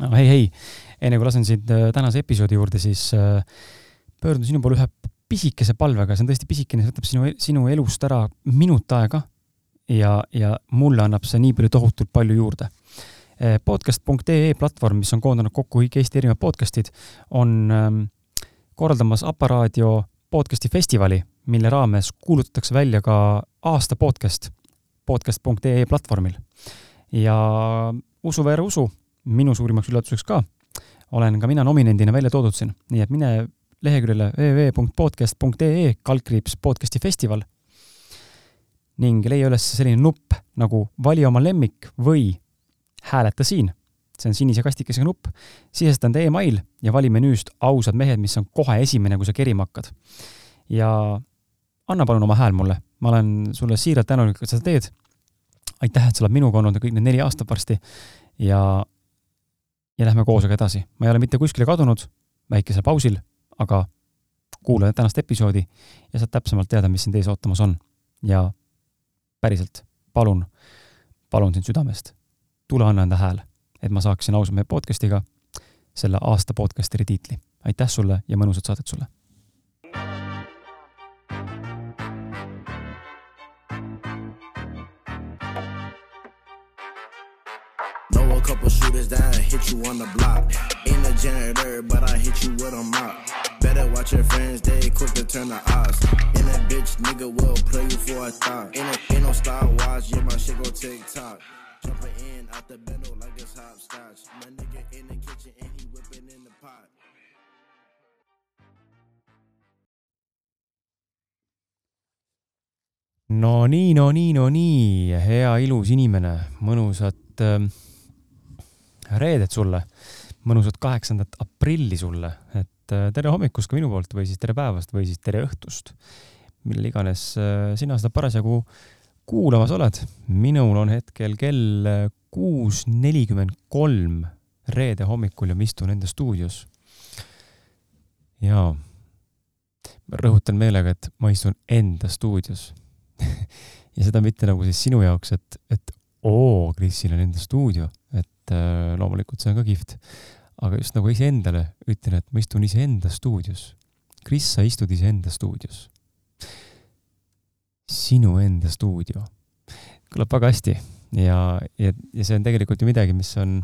no hei, hei, enne kui lasen sind äh, tänase episoodi juurde, siis äh, pöördun sinu poole ühe pisikese palvega, see on tõesti pisikene, see võtab sinu, sinu elust ära minut aega ja, ja mulle annab see nii palju tohutult palju juurde. Äh, podcast.ee platvorm, mis on koondanud kokku kõik Eesti erinevad podcast'id, on ähm, korraldamas Aparaadio podcast'i festivali, mille raames kuulutatakse välja ka aasta podcast podcast.ee platvormil. ja usu või ära usu, minu suurimaks üllatuseks ka, olen ka mina nominendina välja toodud siin, nii et mine leheküljele www.podcast.ee kaldkriips podcasti festival ning leia üles selline nupp nagu vali oma lemmik või hääleta siin. see on sinise kastikesega nupp, sisesta enda email ja vali menüüst ausad mehed, mis on kohe esimene, kui sa kerima hakkad. ja anna palun oma hääl mulle, ma olen sulle siiralt tänulik, et sa seda teed. aitäh, et sa oled minuga olnud kõik need neli aastat varsti ja ja lähme koosega edasi. ma ei ole mitte kuskile kadunud, väikesel pausil, aga kuula tänast episoodi ja saad täpsemalt teada, mis sind ees ootamas on. ja päriselt, palun, palun sind südamest, tule anna enda hääl, et ma saaksin ausalt meie podcast'iga selle aasta podcasteri tiitli. aitäh sulle ja mõnusat saadet sulle! Couple shooters that hit you on the block. Ain't a janitor, but I hit you with a mop. Better watch your friends, they quick to turn the odds. And that bitch nigga will play you for a thought. Ain't, ain't no Star Wars, yeah, my shit go tick tock. Jumping in out the bendo like it's hopscotch. My nigga in the kitchen and he whipping in the pot. no nii, no nii, no nii, hea ilus inimene, mõnusat äh, reedet sulle, mõnusat kaheksandat aprilli sulle, et äh, tere hommikust ka minu poolt või siis tere päevast või siis tere õhtust, millal iganes äh, sina seda parasjagu kuulamas oled. minul on hetkel kell äh, kuus nelikümmend kolm reede hommikul ja ma istun enda stuudios. jaa, rõhutan meelega, et ma istun enda stuudios ja seda mitte nagu siis sinu jaoks, et, et oo, Krisil on enda stuudio, et äh, loomulikult see on ka kihvt. aga just nagu iseendale ütlen, et ma istun iseenda stuudios. Kris, sa istud iseenda stuudios. sinu enda stuudio. kõlab väga hästi ja, ja, ja see on tegelikult ju midagi, mis on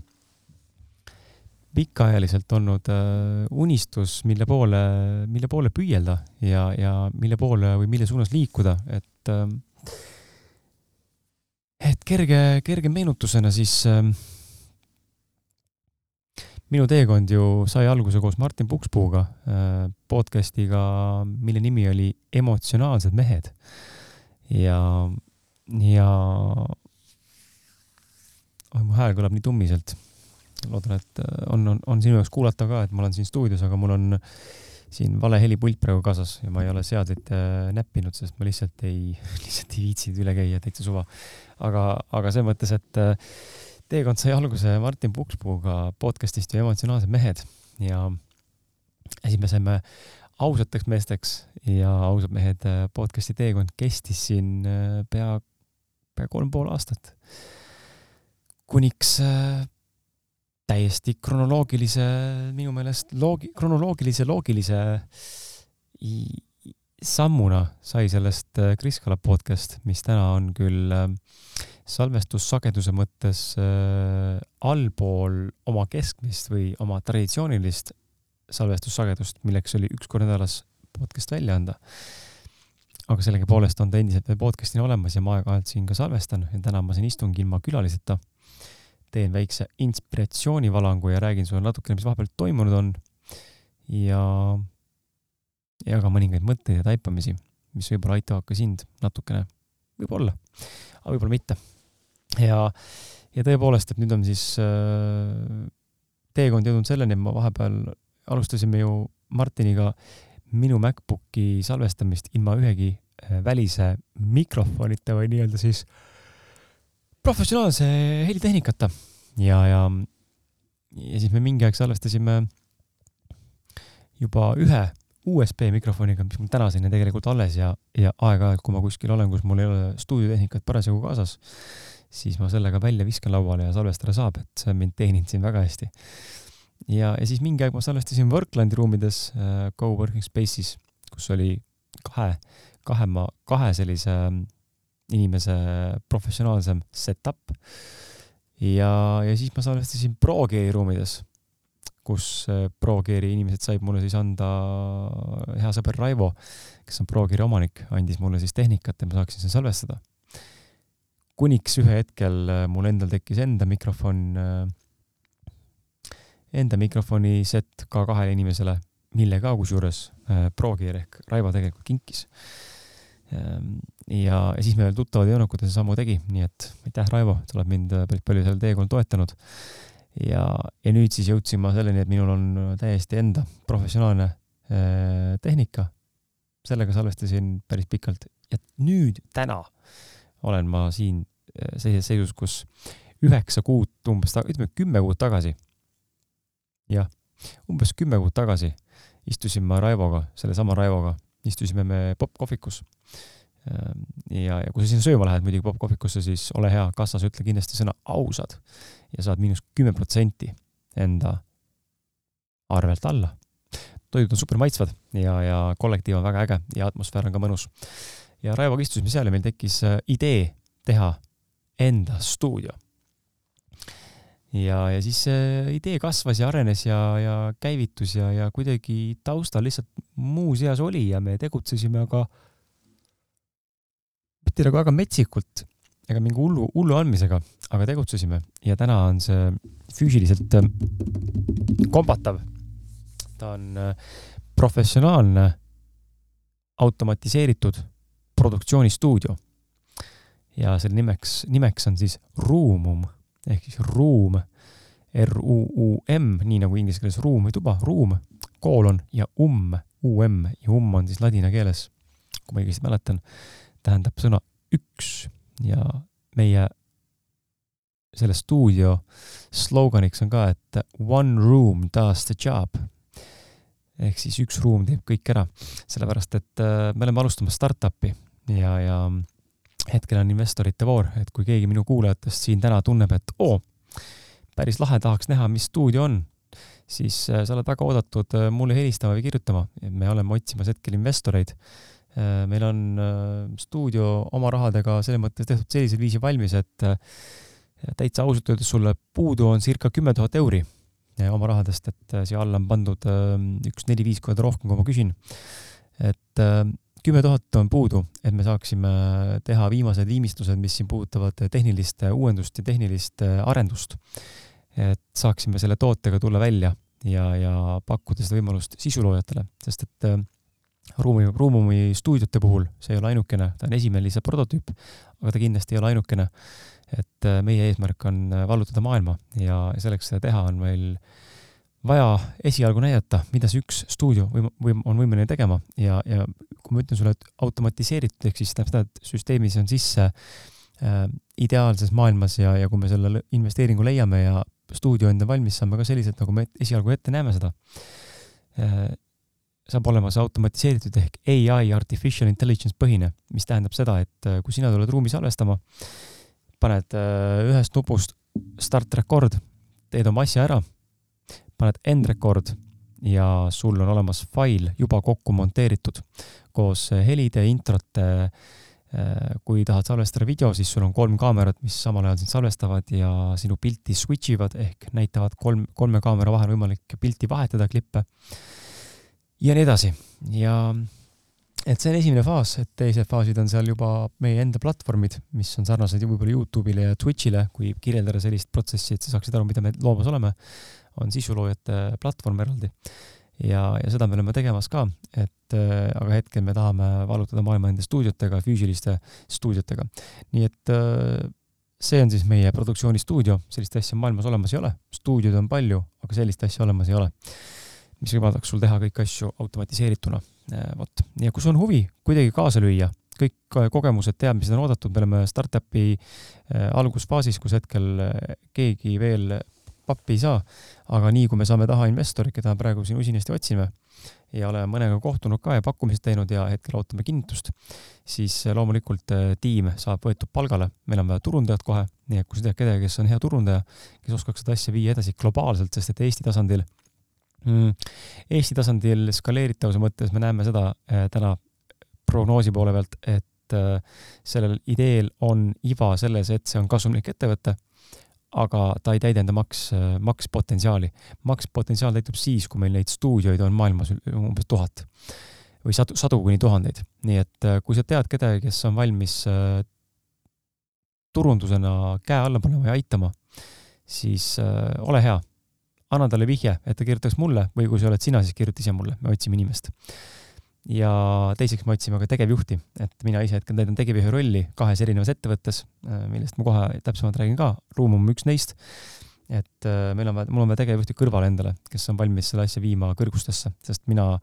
pikaajaliselt olnud äh, unistus, mille poole, mille poole püüelda ja, ja mille poole või mille suunas liikuda, et äh, et kerge, kerge meenutusena siis äh, minu teekond ju sai alguse koos Martin Pukspuuga äh, podcastiga, mille nimi oli Emotsionaalsed mehed. ja, ja oi, mu hääl kõlab nii tummiselt. loodan, et äh, on, on, on sinu jaoks kuulata ka, et ma olen siin stuudios, aga mul on siin vale helipult praegu kaasas ja ma ei ole seadeid äh, näppinud, sest ma lihtsalt ei, lihtsalt ei viitsinud üle käia, täitsa suva. aga, aga selles mõttes, et äh, teekond sai alguse Martin Pukspuuga podcast'ist ju Emotsionaalsed mehed ja siis me saime ausateks meesteks ja ausad mehed äh, podcast'i teekond kestis siin pea, pea kolm pool aastat. kuniks täiesti kronoloogilise, minu meelest loogi-, kronoloogilise, loogilise sammuna sai sellest Kris Kala podcast, mis täna on küll äh, salvestussageduse mõttes äh, allpool oma keskmist või oma traditsioonilist salvestussagedust, milleks oli üks kord nädalas podcast välja anda. aga sellegipoolest on ta endiselt veel podcast'ina olemas ja ma aeg-ajalt siin ka salvestan ja täna ma siin istungi ilma külaliseta. Teen väikse inspiratsioonivalangu ja räägin sulle natukene, mis vahepeal toimunud on. ja, ja ka mõningaid mõtteid ja taipamisi, mis võib-olla aitavad ka sind natukene, võib-olla, aga võib-olla mitte. Ja, ja tõepoolest, et nüüd on siis äh, teekond jõudnud selleni, et ma vahepeal alustasime ju Martiniga minu MacBooki salvestamist ilma ühegi äh, välise mikrofonita või nii-öelda siis professionaalse helitehnikata ja, ja, ja siis me mingi aeg salvestasime juba ühe USB mikrofoniga, mis mul tänaseni tegelikult alles ja, ja aeg-ajalt, kui ma kuskil olen, kus mul ei ole stuudiotehnikat parasjagu kaasas, siis ma sellega välja viskan lauale ja salvestada saab, et see on mind teeninud siin väga hästi. ja, ja siis mingi aeg ma salvestasin Worklandi ruumides äh, co-working space'is, kus oli kahe, kahe kahe sellise mm, inimese professionaalsem setup. ja, ja siis ma salvestasin ProGeari ruumides, kus äh, ProGeari inimesed said mulle siis anda, hea sõber Raivo, kes on ProGeari omanik, andis mulle siis tehnikat ja ma saaksin seda salvestada kuniks ühe hetkel äh, mul endal tekkis enda mikrofon, äh, enda mikrofoni set ka kahele inimesele, mille ka kusjuures ProGear ehk Raivo tegelikult kinkis. Ähm, ja, ja siis me veel tuttavad kui ta see sammu tegi, nii et aitäh, Raivo, sa oled mind päris palju sellel teekonnal toetanud. ja, ja nüüd siis jõudsin ma selleni, et minul on täiesti enda professionaalne tehnika. sellega salvestasin päris pikalt ja nüüd täna olen ma siin äh, sellises seisus, kus üheksa kuud umbes, ütleme kümme kuud tagasi, jah, umbes kümme kuud tagasi istusin ma Raivoga, sellesama Raivoga, istusime me popkohvikus. Ähm, ja, ja kui sa sinna sööma lähed muidugi popkohvikusse, siis ole hea, kassas ütle kindlasti sõna ausad ja saad miinus kümme protsenti enda arvelt alla. toidud on super maitsvad ja, ja kollektiiv on väga äge ja atmosfäär on ka mõnus ja Raivoga istusime seal ja meil tekkis äh, idee teha enda stuudio. Ja, ja siis see idee kasvas ja arenes ja, ja käivitus ja, ja kuidagi taustal lihtsalt muu seas oli ja me tegutsesime aga mitte nagu väga metsikult ega mingi hullu, hullu andmisega, aga tegutsesime ja täna on see füüsiliselt äh, kombatav. ta on äh, professionaalne, automatiseeritud produktsioonistuudio. ja selle nimeks, nimeks on siis Ruumum ehk siis ruum, R-U-U-M, nii nagu inglise keeles ruum või tuba, ruum, koolon ja um, U-M ja um on siis ladina keeles, kui ma õigesti mäletan, tähendab sõna üks. Ja meie selle stuudio sloganiks on ka, et one room does the job. Ehk siis üks ruum teeb kõik ära, sellepärast et äh, me oleme alustamas startup'i ja, ja hetkel on investorite voor, et kui keegi minu kuulajatest siin täna tunneb, et oo, päris lahe, tahaks näha, mis stuudio on, siis äh, sa oled väga oodatud äh, mulle helistama või kirjutama. me oleme otsimas hetkel investoreid. meil on stuudio oma rahadega selles mõttes tehtud sellisel viisil valmis, et täitsa ausalt öeldes sulle puudu on circa kümme tuhat euri oma rahadest, et äh, siia alla on pandud äh, üks neli-viis korda rohkem, kui ma küsin. et äh, kümme tuhat on puudu, et me saaksime teha viimased viimistlused, mis siin puudutavad tehnilist uuendust ja tehnilist arendust. et saaksime selle tootega tulla välja ja, ja pakkuda seda võimalust sisuloojatele, sest et Ruumi, Ruumumi stuudiote puhul see ei ole ainukene, ta on esimene lihtsalt prototüüp, aga ta kindlasti ei ole ainukene et äh, meie eesmärk on äh, vallutada maailma ja selleks seda teha, on meil vaja esialgu näidata, mida see üks stuudio või, või on võimeline tegema ja, ja kui ma ütlen sulle, et automatiseeritud, ehk siis tähendab seda, et süsteemis on sisse äh, ideaalses maailmas ja, ja kui me selle investeeringu leiame ja stuudio enda valmis saame ka selliselt, nagu me esialgu ette näeme seda äh,, saab olema see automatiseeritud ehk ai, artificial intelligence põhine, mis tähendab seda, et äh, kui sina tuled ruumi salvestama paned äh, ühest nupust start record, teed oma asja ära, paned end record ja sul on olemas fail juba kokku monteeritud koos helide, introte. Äh, kui tahad salvestada video, siis sul on kolm kaamerat, mis samal ajal sind salvestavad ja sinu pilti switch ivad ehk näitavad kolm, kolme kaamera vahel võimalik pilti vahetada, klippe. ja nii edasi ja et see on esimene faas, et teised faasid on seal juba meie enda platvormid, mis on sarnased võib-olla Youtube'ile ja Twitch'ile, kui kirjeldada sellist protsessi, et sa saaksid aru, mida me loomas oleme, on sisuloojate platvorm eraldi. Ja, ja seda me oleme tegemas ka, et äh, aga hetkel me tahame vallutada maailma nende stuudiotega, füüsiliste stuudiotega. nii et äh, see on siis meie produktsioonistuudio, sellist asja maailmas olemas ei ole, stuudioid on palju, aga sellist asja olemas ei ole. Mis võimaldaks sul teha kõiki asju automatiseerituna. Äh, vot, ja kui sul on huvi kuidagi kaasa lüüa, kõik kogemused, teadmised on oodatud, me oleme startup'i äh, algusfaasis, kus hetkel äh, keegi veel pappi ei saa. aga nii, kui me saame taha investorit, keda praegu siin usinasti otsime ja oleme mõnega kohtunud ka ja pakkumised teinud ja hetkel ootame kinnitust, siis loomulikult äh, tiim saab võetud palgale, meil on vaja turundajat kohe, nii et kui sa tead kedagi, kes on hea turundaja, kes oskaks seda asja viia edasi globaalselt, sest et Eesti tasandil mm,, Eesti tasandil skaleeritavuse mõttes me näeme seda äh, täna prognoosi poole pealt, et äh, sellel ideel on iva selles, et see on kasumlik ettevõte aga ta ei täida enda maks, makspotentsiaali. makspotentsiaal täitub siis, kui meil neid stuudioid on maailmas umbes tuhat või sadu, sadu kuni tuhandeid. nii et äh, kui sa tead kedagi, kes on valmis äh, turundusena käe alla panema ja aitama, siis äh, ole hea, anna talle vihje, et ta kirjutaks mulle või kui sa oled sina, siis kirjuta ise mulle, me otsime inimest ja teiseks me otsime ka tegevjuhti, et mina ise hetkel täidan tegevjuhi rolli kahes erinevas ettevõttes, äh, millest ma kohe täpsemalt räägin ka, Ruum on üks neist. et äh, meil on vaja, mul on vaja tegevjuhti kõrvale endale, kes on valmis selle asja viima kõrgustesse, sest mina,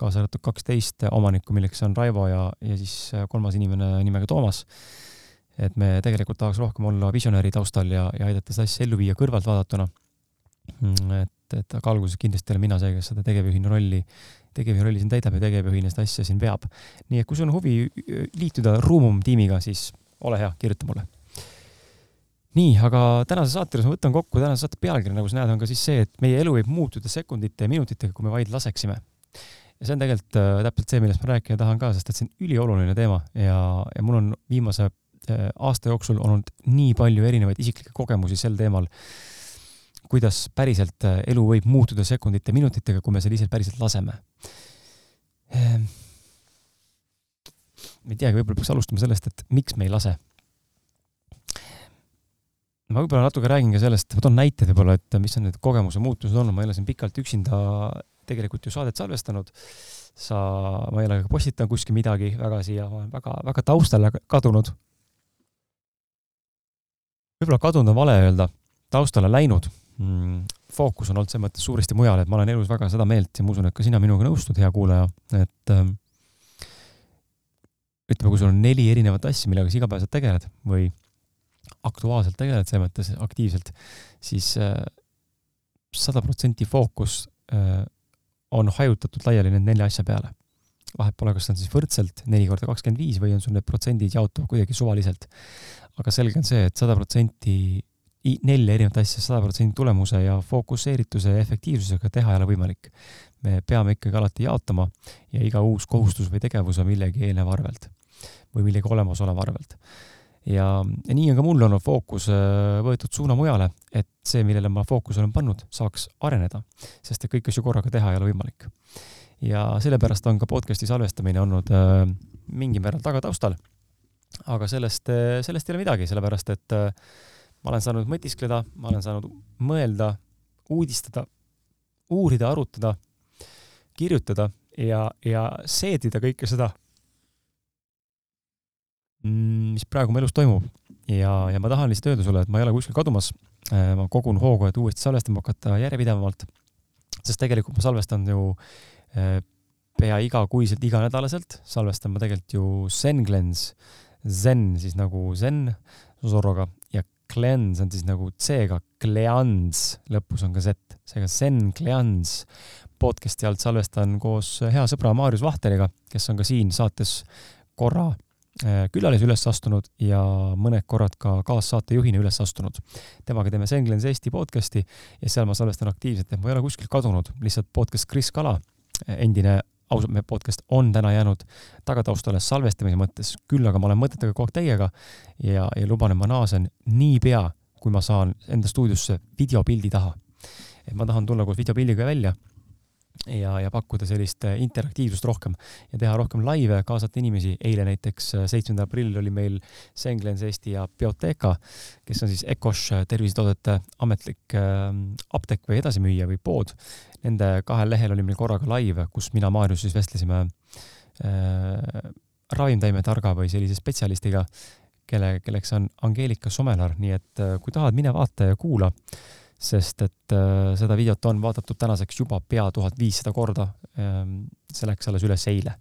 kaasa arvatud kaksteist omanikku, milleks on Raivo ja, ja siis äh, kolmas inimene nimega Toomas, et me tegelikult tahaks rohkem olla visionääri taustal ja, ja aidata seda asja ellu viia kõrvaltvaadatuna. Mm, et, et aga alguses kindlasti olen mina see, kes seda tegevjuhina rolli tegevjuhi rolli siin täidab ja tegevjuhina seda asja siin veab. nii et kui sul on huvi liituda Ruumum tiimiga, siis ole hea, kirjuta mulle. nii, aga tänase saate juures ma võtan kokku tänase saate pealkiri, nagu sa näed, on ka siis see, et meie elu võib muutuda sekundite ja minutitega, kui me vaid laseksime. ja see on tegelikult äh, täpselt see, millest ma rääkida tahan ka, sest et see on ülioluline teema ja, ja mul on viimase äh, aasta jooksul olnud nii palju erinevaid isiklikke kogemusi sel teemal kuidas päriselt äh, elu võib muutuda sekundite, minutitega, kui me selle ise päriselt laseme. Ehm, ma ei teagi, võib-olla peaks alustama sellest, et miks me ei lase. ma võib-olla natuke räägin ka sellest, ma toon näited võib-olla, et mis on need kogemuse muutused olnud, ma ei ole siin pikalt üksinda tegelikult ju saadet salvestanud. sa, ma ei ole ka postitanud kuskil midagi väga siia, ma olen väga, väga taustale kadunud. võib-olla kadunud on vale öelda, taustale läinud fookus on olnud selles mõttes suuresti mujal, et ma olen elus väga seda meelt ja ma usun, et ka sina minuga nõustud, hea kuulaja, et ähm, ütleme, kui sul on neli erinevat asja, millega sa igapäevaselt tegeled või aktuaalselt tegeled selles mõttes aktiivselt, siis äh, sada protsenti fookus äh, on hajutatud laiali nende nelja asja peale. vahet pole, kas see on siis võrdselt neli korda kakskümmend viis või on sul need protsendid jaotuvad kuidagi suvaliselt. aga selge on see et, et sada protsenti nelja erinevat asja sada protsenti tulemuse ja fokusseerituse ja efektiivsusega teha ei ole võimalik. me peame ikkagi alati jaotama ja iga uus kohustus või tegevus on millegi eelneva arvelt või millegi olemasoleva arvelt. ja, ja nii on ka mul olnud fookus äh, võetud suuna mujale, et see, millele ma fookuse olen pannud, saaks areneda, sest et kõiki asju korraga teha ei ole võimalik. ja sellepärast on ka podcast'i salvestamine olnud äh, mingil määral tagataustal. aga sellest, äh, sellest ei ole midagi, sellepärast et äh, ma olen saanud mõtiskleda, ma olen saanud mõelda, uudistada, uurida, arutada, kirjutada ja, ja seedida kõike seda, mm, mis praegu mu elus toimub. ja, ja ma tahan lihtsalt öelda sulle, et ma ei ole kuskil kadumas. Äh, ma kogun hoogu, et uuesti salvestama hakata järjepidevamalt. sest tegelikult ma salvestan ju äh, pea igakuiselt, iganädalaselt, salvestan ma tegelikult ju Zenglens, Zen siis nagu Zen Zorroga Cleanse on siis nagu C-ga, Cleanse, lõpus on ka Z, seega Zen Cleanse podcasti alt salvestan koos hea sõbra Maarjus Vahteriga, kes on ka siin saates korra äh, külalise üles astunud ja mõned korrad ka kaassaatejuhina üles astunud. temaga teeme Senglens Eesti podcasti ja seal ma salvestan aktiivselt, et ma ei ole kuskilt kadunud, lihtsalt podcast Kris Kala, endine ausalt, meie podcast on täna jäänud tagataustale salvestamise mõttes, küll aga ma olen mõtetega kogu aeg teiega ja, ja luban, et ma naasen niipea, kui ma saan enda stuudiosse videopildi taha. et ma tahan tulla koos videopildiga välja ja, ja pakkuda sellist äh, interaktiivsust rohkem ja teha rohkem laive, kaasata inimesi. eile näiteks, äh, seitsmendal aprillil oli meil Senglens Eesti ja Bioteca, kes on siis Ecosh äh, tervisetoodete ametlik apteek või edasimüüja või pood. Nende kahel lehel oli meil korraga live, kus mina, Maarjus siis vestlesime äh, ravimtaimetarga või sellise spetsialistiga, kelle, kelleks on Angeelika Somelar, nii et kui tahad, mine vaata ja kuula sest et äh, seda videot on vaadatud tänaseks juba pea tuhat viissada korda ähm,. see läks alles üles eile.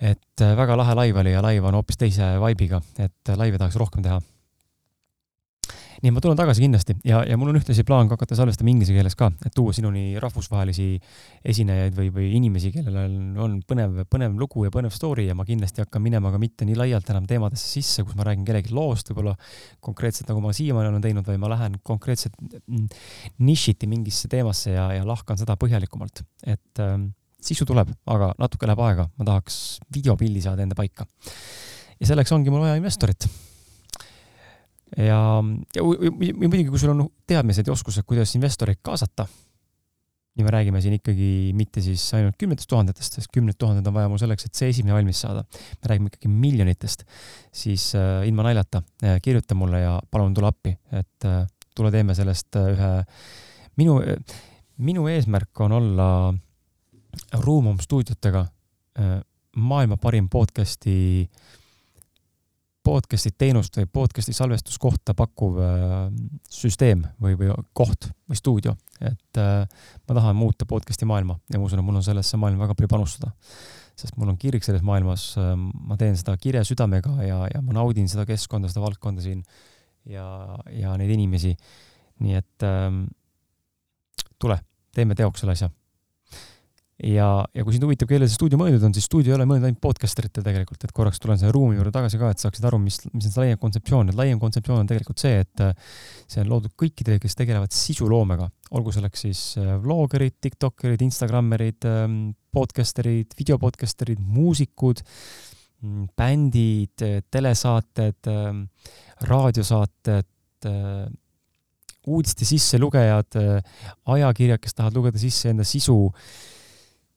et äh, väga lahe live oli ja live on hoopis teise vibe'iga, et äh, laive tahaks rohkem teha. Nii ma tulen tagasi kindlasti. Ja, ja mul on ühtlasi plaan ka hakata salvestama inglise keeles ka, et tuua sinuni rahvusvahelisi esinejaid või, või inimesi, kellel on, on põnev, põnev lugu ja põnev story ja ma kindlasti hakkan minema ka mitte nii laialt enam teemadesse sisse, kus ma räägin kellegi loost võib-olla konkreetselt, nagu ma siiamaani olen teinud, vaid ma lähen konkreetselt nišiti mingisse teemasse ja, ja lahkan seda põhjalikumalt, et ähm, sisu tuleb, aga natuke läheb aega, ma tahaks videopildi saada enda paika. ja selleks ongi mul vaja investorit ja, ja, ja muidugi, kui sul on teadmised ja oskused, kuidas investoreid kaasata, ja me räägime siin ikkagi mitte siis ainult kümnetest tuhandetest, sest kümned tuhanded on vaja mul selleks, et see esimene valmis saada. me räägime ikkagi miljonitest, siis äh, ilma naljata äh, kirjuta mulle ja palun tule appi, et äh, tule teeme sellest äh, ühe, minu äh,, minu eesmärk on olla Ruumum stuudiotega äh, maailma parim podcast'i äh, podcast'i teenust või podcast'i salvestuskohta pakkuv äh, süsteem või, või koht või stuudio. et äh, ma tahan muuta podcast'i maailma ja ma usun, et mul on sellesse maailma väga palju panustada. sest mul on kirg selles maailmas, äh, ma teen seda kirja südamega ja, ja ma naudin seda keskkonda, seda valdkonda siin ja, ja neid inimesi. nii et ähm, tule, teeme teoks selle asja ja, ja kui sind huvitab, kellele see stuudio mõeldud on, siis stuudio ei ole mõeldud ainult podcasteritele tegelikult, et korraks tulen selle ruumi juurde tagasi ka, et saaksid aru, mis, mis on see laiem kontseptsioon, et laiem kontseptsioon on tegelikult see, et äh, see on loodud kõikidele, kes tegelevad sisuloomega, olgu selleks siis äh, vloggerid, tiktokerid, instagrammerid, ähm, podcasterid, videopodcasterid, muusikud, mm, bändid, äh, telesaated, ähm, raadiosaated, uudiste sisselugejad, ajakirjad, kes tahavad lugeda sisse enda sisu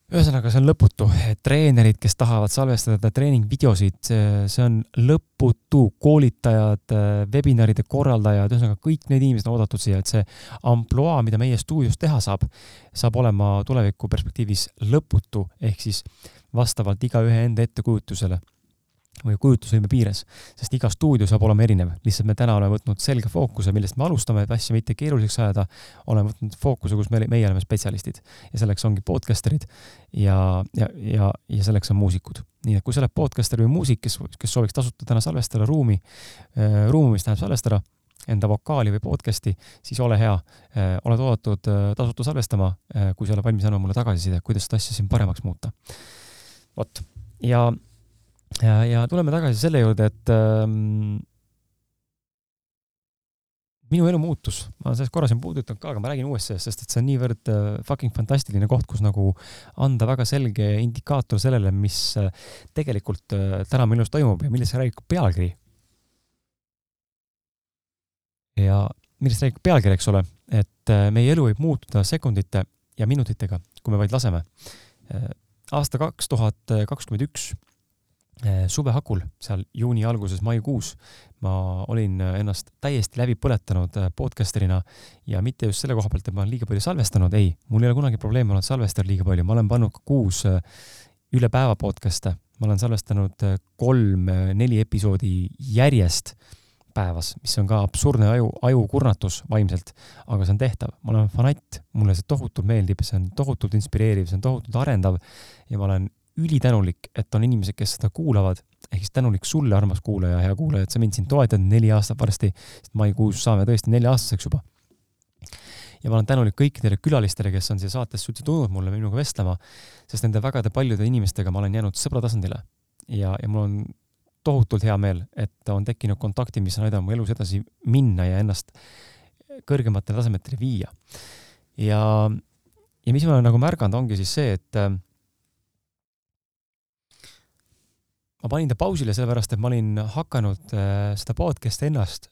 ühesõnaga, see on lõputu. treenerid, kes tahavad salvestada treeningvideosid, see on lõputu. koolitajad, webinaride korraldajad, ühesõnaga kõik need inimesed on oodatud siia, et see ampluaa, mida meie stuudios teha saab, saab olema tuleviku perspektiivis lõputu, ehk siis vastavalt igaühe enda ettekujutusele või kujutlusvõime piires, sest iga stuudio saab olema erinev. lihtsalt me täna oleme võtnud selge fookuse, millest me alustame, et asja mitte keeruliseks ajada, oleme võtnud fookuse, kus me, meie oleme spetsialistid. ja selleks ongi podcasterid ja, ja, ja, ja selleks on muusikud. nii et kui sa oled podcaster või muusik, kes, kes sooviks tasuta täna salvestada ruumi äh,, ruumi, mis tähendab salvestada, enda vokaali või podcast'i, siis ole hea äh,, oled oodatud äh, tasuta salvestama kui sa oled valmis andma mulle tagasisidet, kuidas seda asja siin paremaks muuta. vot, ja ja, ja tuleme tagasi selle juurde, et ähm, minu elu muutus, ma sellest korra siin puudutanud ka, aga ma räägin sellest, sest et see on niivõrd äh, fucking fantastiline koht, kus nagu anda väga selge indikaator sellele, mis äh, tegelikult äh, täna mu elus toimub ja millest räägib pealkiri. ja millest räägib pealkiri, eks ole, et meie elu võib muutuda sekundite ja minutitega, kui me vaid laseme. Aasta kaks tuhat kakskümmend üks Eh, suve hakul, seal juuni alguses, maikuus, ma olin eh, ennast täiesti läbi põletanud eh, podcasterina ja mitte just selle koha pealt, et ma olen liiga palju salvestanud, ei, mul ei ole kunagi probleeme olnud salvestada liiga palju, ma olen pannud ka kuus üle päeva podcast'e, ma olen salvestanud kolm-neli episoodi järjest päevas, mis on ka absurdne aju, ajukurnatus vaimselt, aga see on tehtav, ma olen fanatt, mulle see tohutult meeldib, see on tohutult inspireeriv, see on tohutult arendav ja ma olen ülitänulik, et on inimesed, kes seda kuulavad, ehk siis tänulik sulle, armas kuulaja, hea kuulaja, et sa mind siin toetad neli aastat varsti, sest maikuus saame tõesti nelja-aastaseks juba. ja ma olen tänulik kõikidele külalistele, kes on siia saatesse üldse tulnud mulle minuga vestlema, sest nende vägede paljude inimestega ma olen jäänud sõbra tasandile. ja, ja mul on tohutult hea meel, et on tekkinud kontaktid, mis on aidanud mu elus edasi minna ja ennast kõrgematele tasemetele viia. ja, ja mis ma olen nagu märganud, ongi siis see, et ma panin ta pausile sellepärast, et ma olin hakanud äh, seda podcast'i ennast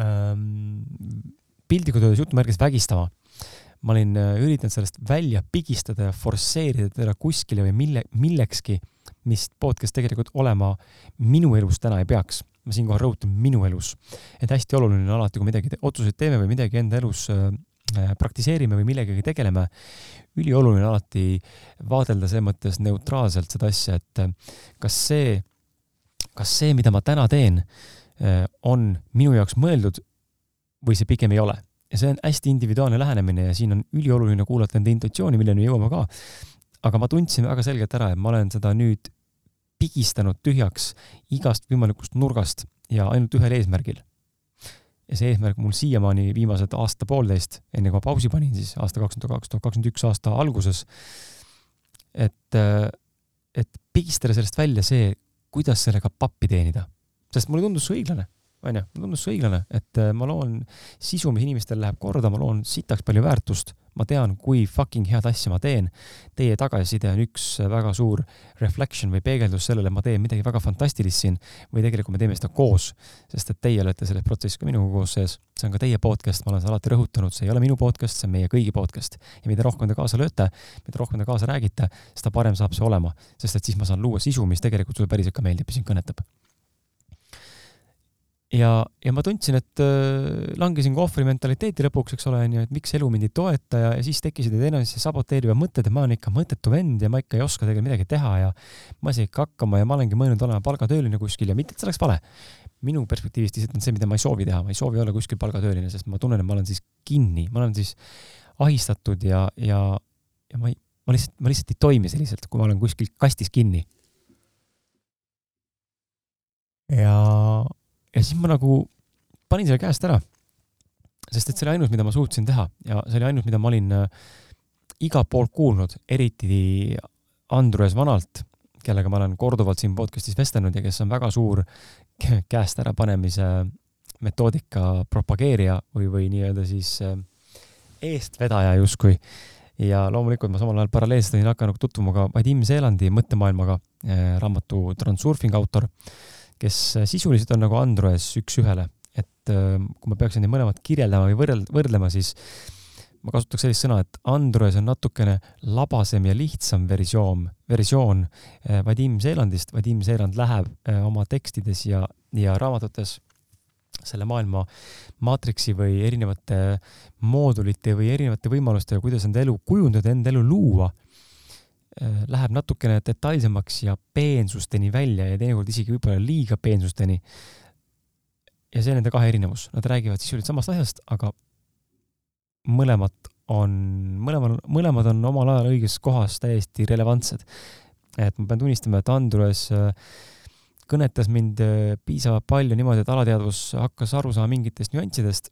ähm, piltlikult öeldes jutumärgis vägistama. ma olin äh, üritanud sellest välja pigistada ja forsseerida teda kuskile või mille, millekski, mis podcast tegelikult olema minu elus täna ei peaks. ma siinkohal rõhutan minu elus, et hästi oluline on alati, kui midagi otsuseid teeme või midagi enda elus Äh, praktiseerime või millegagi tegeleme, ülioluline alati vaadelda selles mõttes neutraalselt seda asja, et äh, kas see, kas see, mida ma täna teen, äh, on minu jaoks mõeldud või see pigem ei ole. ja see on hästi individuaalne lähenemine ja siin on ülioluline kuulata enda intuitsiooni, milleni jõuame ka. aga ma tundsin väga selgelt ära, et ma olen seda nüüd pigistanud tühjaks igast võimalikust nurgast ja ainult ühel eesmärgil ja see eesmärk mul siiamaani viimased aasta-poolteist, enne kui ma pausi panin, siis aasta kaks tuhat, kaks tuhat kakskümmend üks aasta alguses, et, et pigistada sellest välja see, kuidas sellega pappi teenida. sest mulle tundus see õiglane onju, mulle tundus see õiglane, et äh, ma loon sisu, mis inimestele läheb korda, ma loon sitaks palju väärtust, ma tean, kui fucking head asja ma teen. Teie tagasiside on üks väga suur reflection või peegeldus sellele, et ma teen midagi väga fantastilist siin või tegelikult me teeme seda koos, sest et teie olete selles protsessis ka minuga koos sees. see on ka teie podcast, ma olen seda alati rõhutanud, see ei ole minu podcast, see on meie kõigi podcast. ja mida rohkem te kaasa lööte, mida rohkem te kaasa räägite, seda parem saab see olema, sest et siis ma saan luua sisu, mis tegelikult sulle päriselt ka meeldib ja sind kõnetab ja, ja ma tundsin, et äh, langesin kohvri mentaliteeti lõpuks, eks ole, onju, et miks elu mind ei toeta ja, ja siis tekkisid need enesesse saboteerivad mõtted, et ma olen ikka mõttetu vend ja ma ikka ei oska tegelikult midagi teha ja ma ei saa ikka hakkama ja ma olengi mõelnud olema palgatööline kuskil ja mitte, et see oleks vale. minu perspektiivist lihtsalt on see, mida ma ei soovi teha, ma ei soovi olla kuskil palgatööline, sest ma tunnen, et ma olen siis kinni, ma olen siis ahistatud ja, ja, ja ma ei, ma lihtsalt, ma lihtsalt ei toimi selliselt, kui ma olen kuskil kastis kinni. ja ja siis ma nagu panin selle käest ära. sest et see oli ainus, mida ma suutsin teha ja see oli ainus, mida ma olin äh, igalt poolt kuulnud, eriti Andrus Vanalt, kellega ma olen korduvalt siin podcast'is vestelnud ja kes on väga suur käest ärapanemise metoodika propageerija või, või nii-öelda siis äh, eestvedaja justkui. ja loomulikult ma samal ajal paralleelselt olin hakanud tutvuma ka Vadim Seelandi mõttemaailmaga, äh, raamatu Transurfing autor kes äh, sisuliselt on nagu Androes üks-ühele, et äh, kui ma peaksin neid mõlemat kirjeldama või võrreld-, võrdlema, siis ma kasutaks sellist sõna, et Androes on natukene labasem ja lihtsam versioon, versioon äh, Vadim Seelandist. Vadim Seeland läheb oma tekstides ja, ja raamatutes selle maailma maatriksi või erinevate moodulite või erinevate võimalustega, kuidas enda elu kujundada, enda elu luua läheb natukene detailsemaks ja peensusteni välja ja teinekord isegi võib-olla liiga peensusteni. ja see on nende kahe erinevus, nad räägivad sisuliselt samast asjast, aga mõlemad on, mõlemal, mõlemad on omal ajal õiges kohas täiesti relevantsed. et ma pean tunnistama, et Andrus äh, kõnetas mind äh, piisavalt palju niimoodi, et alateadvus hakkas aru saama mingitest nüanssidest,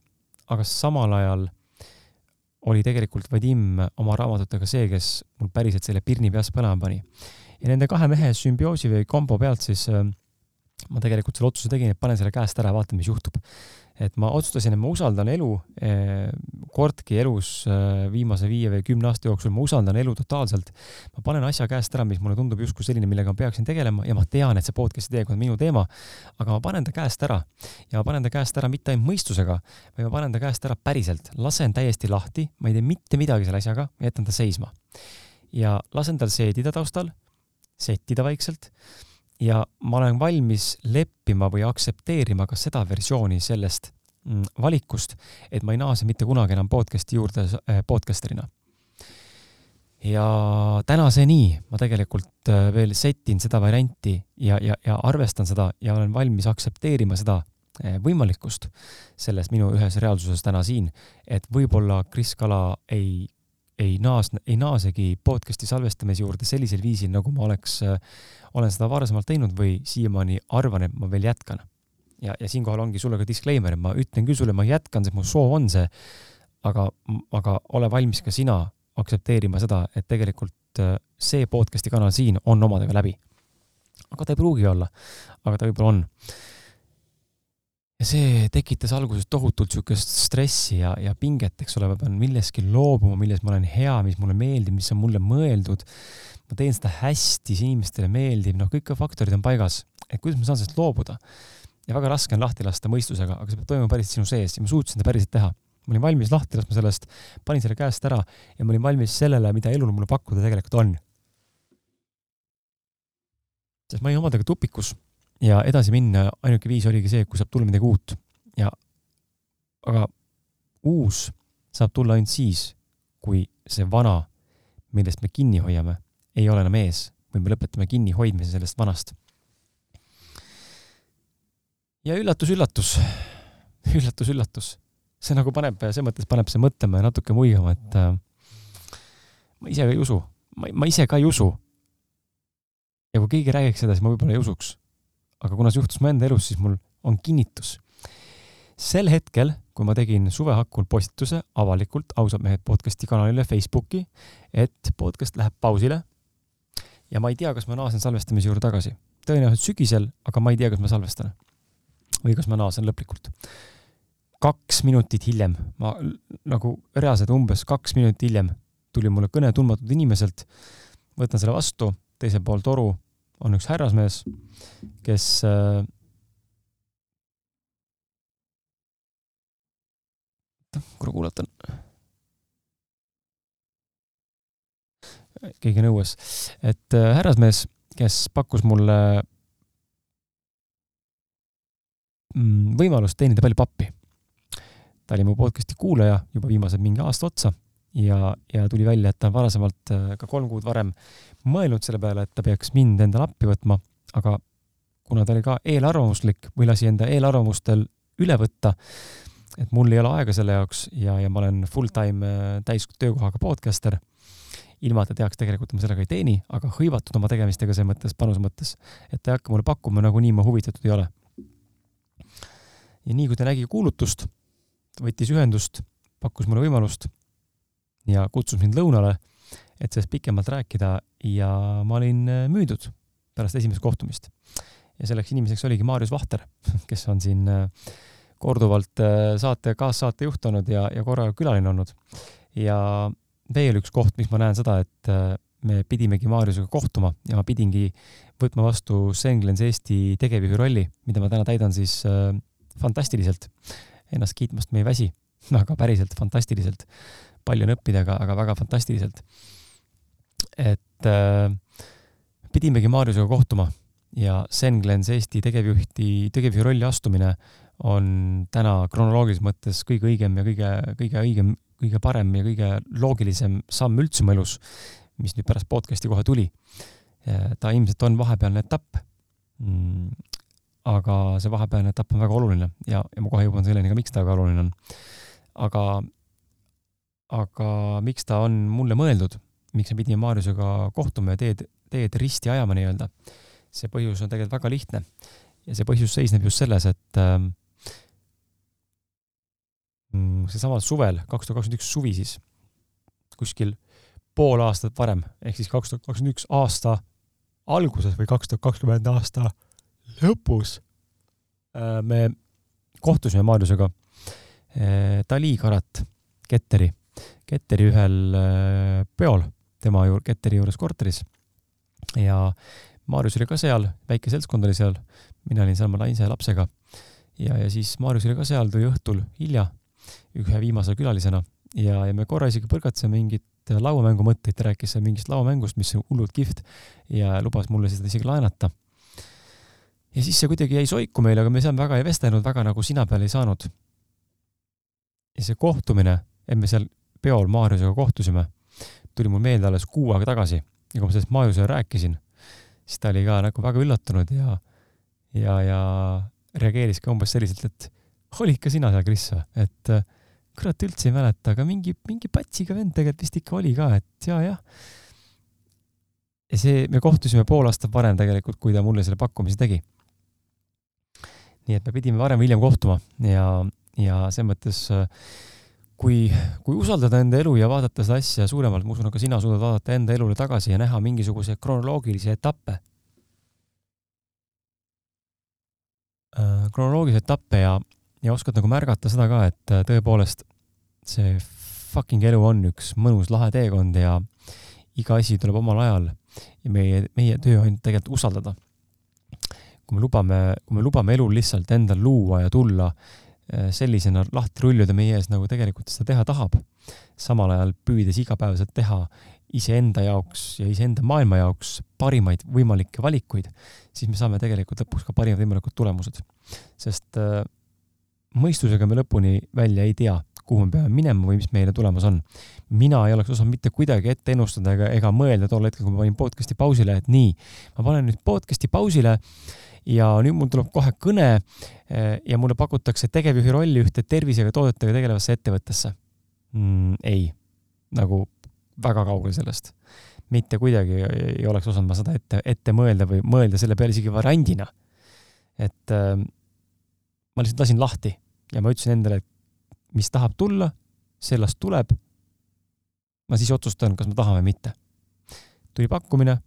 aga samal ajal oli tegelikult Vadim oma raamatutega see, kes mul päriselt selle pirni peas põlema pani. ja nende kahe mehe sümbioosi või kombo pealt siis äh, ma tegelikult selle otsuse tegin, et panen selle käest ära, vaatan, mis juhtub et ma otsustasin, et ma usaldan elu, eh, kordki elus eh, viimase viie või kümne aasta jooksul, ma usaldan elu totaalselt. ma panen asja käest ära, mis mulle tundub justkui selline, millega ma peaksin tegelema ja ma tean, et see podcast'i teekond on minu teema, aga ma panen ta käest ära ja ma panen ta käest ära mitte ainult mõistusega, vaid ma panen ta käest ära päriselt, lasen täiesti lahti, ma ei tee mitte midagi selle asjaga, jätan ta seisma. ja lasen tal seedida taustal, settida vaikselt ja ma olen valmis leppima või aktsepteerima ka seda versiooni sellest mm, valikust, et ma ei naase mitte kunagi enam podcast'i juurde äh, podcaster'ina. ja tänaseni ma tegelikult äh, veel setin seda varianti ja, ja, ja arvestan seda ja olen valmis aktsepteerima seda äh, võimalikkust selles minu ühes reaalsuses täna siin, et võib-olla Kris Kala ei ei naas-, ei naasegi podcast'i salvestamise juurde sellisel viisil, nagu ma oleks, äh, olen seda varasemalt teinud või siiamaani arvan, et ma veel jätkan. ja, ja siinkohal ongi sulle ka disclaimer, ma ütlen küll sulle, ma jätkan, sest mu soov on see, aga, aga ole valmis ka sina aktsepteerima seda, et tegelikult äh, see podcast'i kanal siin on omadega läbi. aga ta ei pruugi olla, aga ta võib-olla on ja see tekitas alguses tohutult niisugust stressi ja, ja pinget, eks ole, ma pean millestki loobuma, milles ma olen hea, mis mulle meeldib, mis on mulle mõeldud. ma teen seda hästi, see inimestele meeldib, noh, kõik faktorid on paigas, et kuidas ma saan sellest loobuda. ja väga raske on lahti lasta mõistusega, aga see peab toimuma päriselt sinu sees ja ma suutsin seda päriselt teha. ma olin valmis lahti laskma sellest, panin selle käest ära ja ma olin valmis sellele, mida elul mulle pakkuda tegelikult on. sest ma olin omadega tupikus ja edasi minna ainuke viis oligi see, kui saab tulla midagi uut. Ja aga uus saab tulla ainult siis, kui see vana, millest me kinni hoiame, ei ole enam ees või me lõpetame kinnihoidmise sellest vanast. ja üllatus-üllatus, üllatus-üllatus, see nagu paneb, selles mõttes paneb see mõtlema ja natuke muigama, et äh, ma ise ka ei usu, ma, ma ise ka ei usu. ja kui keegi räägiks seda, siis ma võib-olla ei usuks aga kuna see juhtus mu enda elus, siis mul on kinnitus. sel hetkel, kui ma tegin suve hakul postituse avalikult Ausad mehed podcasti kanalile Facebooki, et podcast läheb pausile ja ma ei tea, kas ma naasen salvestamise juurde tagasi. tõenäoliselt sügisel, aga ma ei tea, kas ma salvestan. või kas ma naasen lõplikult. kaks minutit hiljem, ma nagu reaalselt umbes kaks minutit hiljem tuli mulle kõne tundmatult inimeselt, võtan selle vastu, teisel pool toru on üks härrasmees, kes äh, korra kuulatan. keegi nõuas, et äh, härrasmees, kes pakkus mulle mm, võimalust teenida palju pappi. ta oli mu podcast'i kuulaja juba viimased mingi aasta otsa ja, ja tuli välja, et ta on varasemalt äh, ka kolm kuud varem mõelnud selle peale, et ta peaks mind endale appi võtma, aga kuna ta oli ka eelarvamuslik või lasi enda eelarvamustel üle võtta, et mul ei ole aega selle jaoks ja, ja ma olen full-time äh, täistöökohaga podcaster, ilma et ta teaks tegelikult, et ma sellega ei teeni, aga hõivatud oma tegemistega selles mõttes, panuse mõttes, et ta ei hakka mulle pakkuma, nagunii ma huvitatud ei ole. ja nii kui ta nägi kuulutust, võttis ühendust, pakkus mulle võimalust ja kutsus mind lõunale, et sellest pikemalt rääkida ja ma olin äh, müüdud pärast esimest kohtumist. ja selleks inimeseks oligi Maarjus Vahter, kes on siin äh, korduvalt äh, saate, kaassaatejuht olnud ja, ja korraga külaline olnud. ja veel üks koht, miks ma näen seda, et me pidimegi Maarjusega kohtuma ja ma pidingi võtma vastu Senglens Eesti tegevjuhi rolli, mida ma täna täidan siis fantastiliselt. Ennast kiitmast me ei väsi, aga päriselt fantastiliselt. Palju on õppida, aga, aga väga fantastiliselt. et äh, pidimegi Maarjusega kohtuma ja Senglens Eesti tegevjuhti, tegevjuhi rolli astumine on täna kronoloogilises mõttes kõige õigem ja kõige, kõige õigem, kõige parem ja kõige loogilisem samm üldse mu elus, mis nüüd pärast podcast'i kohe tuli. ta ilmselt on vahepealne etapp mm,. aga see vahepealne etapp on väga oluline ja, ja ma kohe jõuan selleni ka, miks ta väga oluline on. aga, aga miks ta on mulle mõeldud, miks me pidime Maarjusega kohtuma ja teed, teed risti ajama nii-öelda, see põhjus on tegelikult väga lihtne. Ja see põhjus seisneb just selles, et äh, Mm, seesamal suvel, kaks tuhat kakskümmend üks suvi siis, kuskil pool aastat varem, ehk siis kaks tuhat kakskümmend üks aasta alguses või kaks tuhat kakskümmend aasta lõpus äh, me kohtusime Maarjusega äh, Dali Karat Ketteri, Ketteri ühel äh, peol tema juur-, Ketteri juures korteris. ja Maarjus oli ka seal, väike seltskond oli seal, mina olin seal oma naise ja lapsega. ja, ja siis Maarjus oli ka seal, tuli õhtul hilja ühe viimase külalisena ja, ja me korra isegi põrgatasime mingit lauamängu mõtteid, ta rääkis seal mingist lauamängust, mis on hullult kihvt ja lubas mulle seda isegi laenata. ja siis see kuidagi jäi soiku meile, aga me seal väga ei vestelnud, väga nagu sina peale ei saanud. ja see kohtumine, et me seal peol Maarjusega kohtusime, tuli mul meelde alles kuu aega tagasi ja kui ma sellest Maarjusele rääkisin, siis ta oli ka nagu väga üllatunud ja, ja, ja reageeris ka umbes selliselt, et olid ka sina seal, Kris et äh, kurat, üldse ei mäleta, aga mingi, mingi patsiga vend tegelikult vist ikka oli ka, et ja, jah. ja see, me kohtusime pool aastat varem tegelikult, kui ta mulle selle pakkumise tegi. nii et me pidime varem või hiljem kohtuma ja, ja selles mõttes äh, kui, kui usaldada enda elu ja vaadata seda asja suuremalt, ma usun, et ka sina suudad vaadata enda elule tagasi ja näha mingisuguseid kronoloogilisi etappe äh,. kronoloogilisi etappe ja ja oskad nagu märgata seda ka, et äh, tõepoolest see fucking elu on üks mõnus lahe teekond ja iga asi tuleb omal ajal ja meie, meie töö on tegelikult usaldada. kui me lubame, kui me lubame elul lihtsalt endal luua ja tulla sellisena lahti rulluda meie ees, nagu tegelikult seda teha tahab, samal ajal püüdes igapäevaselt teha iseenda jaoks ja iseenda maailma jaoks parimaid võimalikke valikuid, siis me saame tegelikult lõpuks ka parimad võimalikud tulemused. sest äh, mõistusega me lõpuni välja ei tea, kuhu me peame minema või mis meile tulemas on. mina ei oleks osanud mitte kuidagi ette ennustada ega, ega mõelda tol hetkel, kui ma panin podcast'i pausile, et nii, ma panen nüüd podcast'i pausile ja nüüd mul tuleb kohe kõne eh, ja mulle pakutakse tegevjuhi rolli ühte tervisega toodetega tegelevasse ettevõttesse mm,. ei, nagu väga kaugel sellest. mitte kuidagi ei oleks osanud ma seda ette, ette mõelda või mõelda selle peale isegi variandina. et äh, ma lihtsalt lasin lahti ja ma ütlesin endale, et mis tahab tulla, sellest tuleb. ma siis otsustan, kas ma tahan või mitte. tuli pakkumine,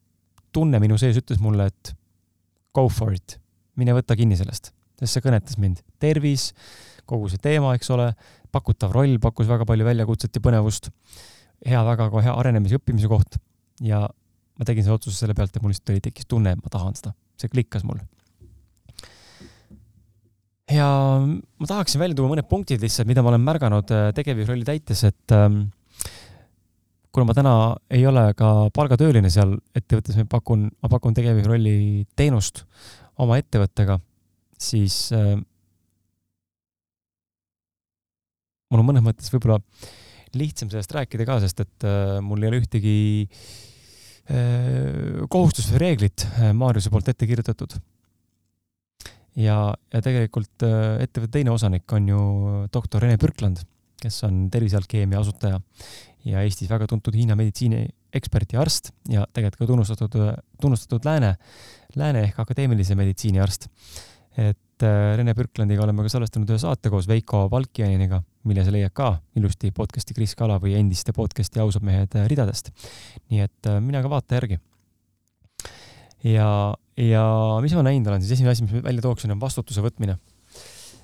tunne minu sees ütles mulle, et go for it, mine võta kinni sellest, sest see kõnetas mind. tervis, kogu see teema, eks ole, pakutav roll pakkus väga palju väljakutset ja põnevust, hea, väga ka hea arenemise, õppimise koht ja ma tegin selle otsuse selle pealt, et mul lihtsalt oli, tekkis tunne, et ma tahan seda. see klikkas mul ja ma tahaksin välja tuua mõned punktid lihtsalt, mida ma olen märganud äh, tegevjuhrolli täites, et ähm, kuna ma täna ei ole ka palgatööline seal ettevõttes, ma pakun, ma pakun tegevjuhrolli teenust oma ettevõttega, siis äh, mul on mõnes mõttes võib-olla lihtsam sellest rääkida ka, sest et äh, mul ei ole ühtegi äh, kohustust või reeglit äh, Maarjuse poolt ette kirjutatud. Ja, ja tegelikult äh, ettevõtte teine osanik on ju doktor Rene Pürkland, kes on Tervisealkeemia asutaja ja Eestis väga tuntud Hiina meditsiini ekspert ja arst ja tegelikult ka tunnustatud, tunnustatud lääne, lääne ehk akadeemilise meditsiini arst. et äh, Rene Pürklandiga oleme ka salvestanud ühe saate koos Veiko Valkjaniniga, mille sa leiad ka ilusti podcast'i Kris Kala või endiste podcast'i Ausad mehed ridadest. nii et äh, mine ka vaata järgi. ja ja mis ma näinud olen, siis esimene asi, mis ma välja tooksin, on vastutuse võtmine.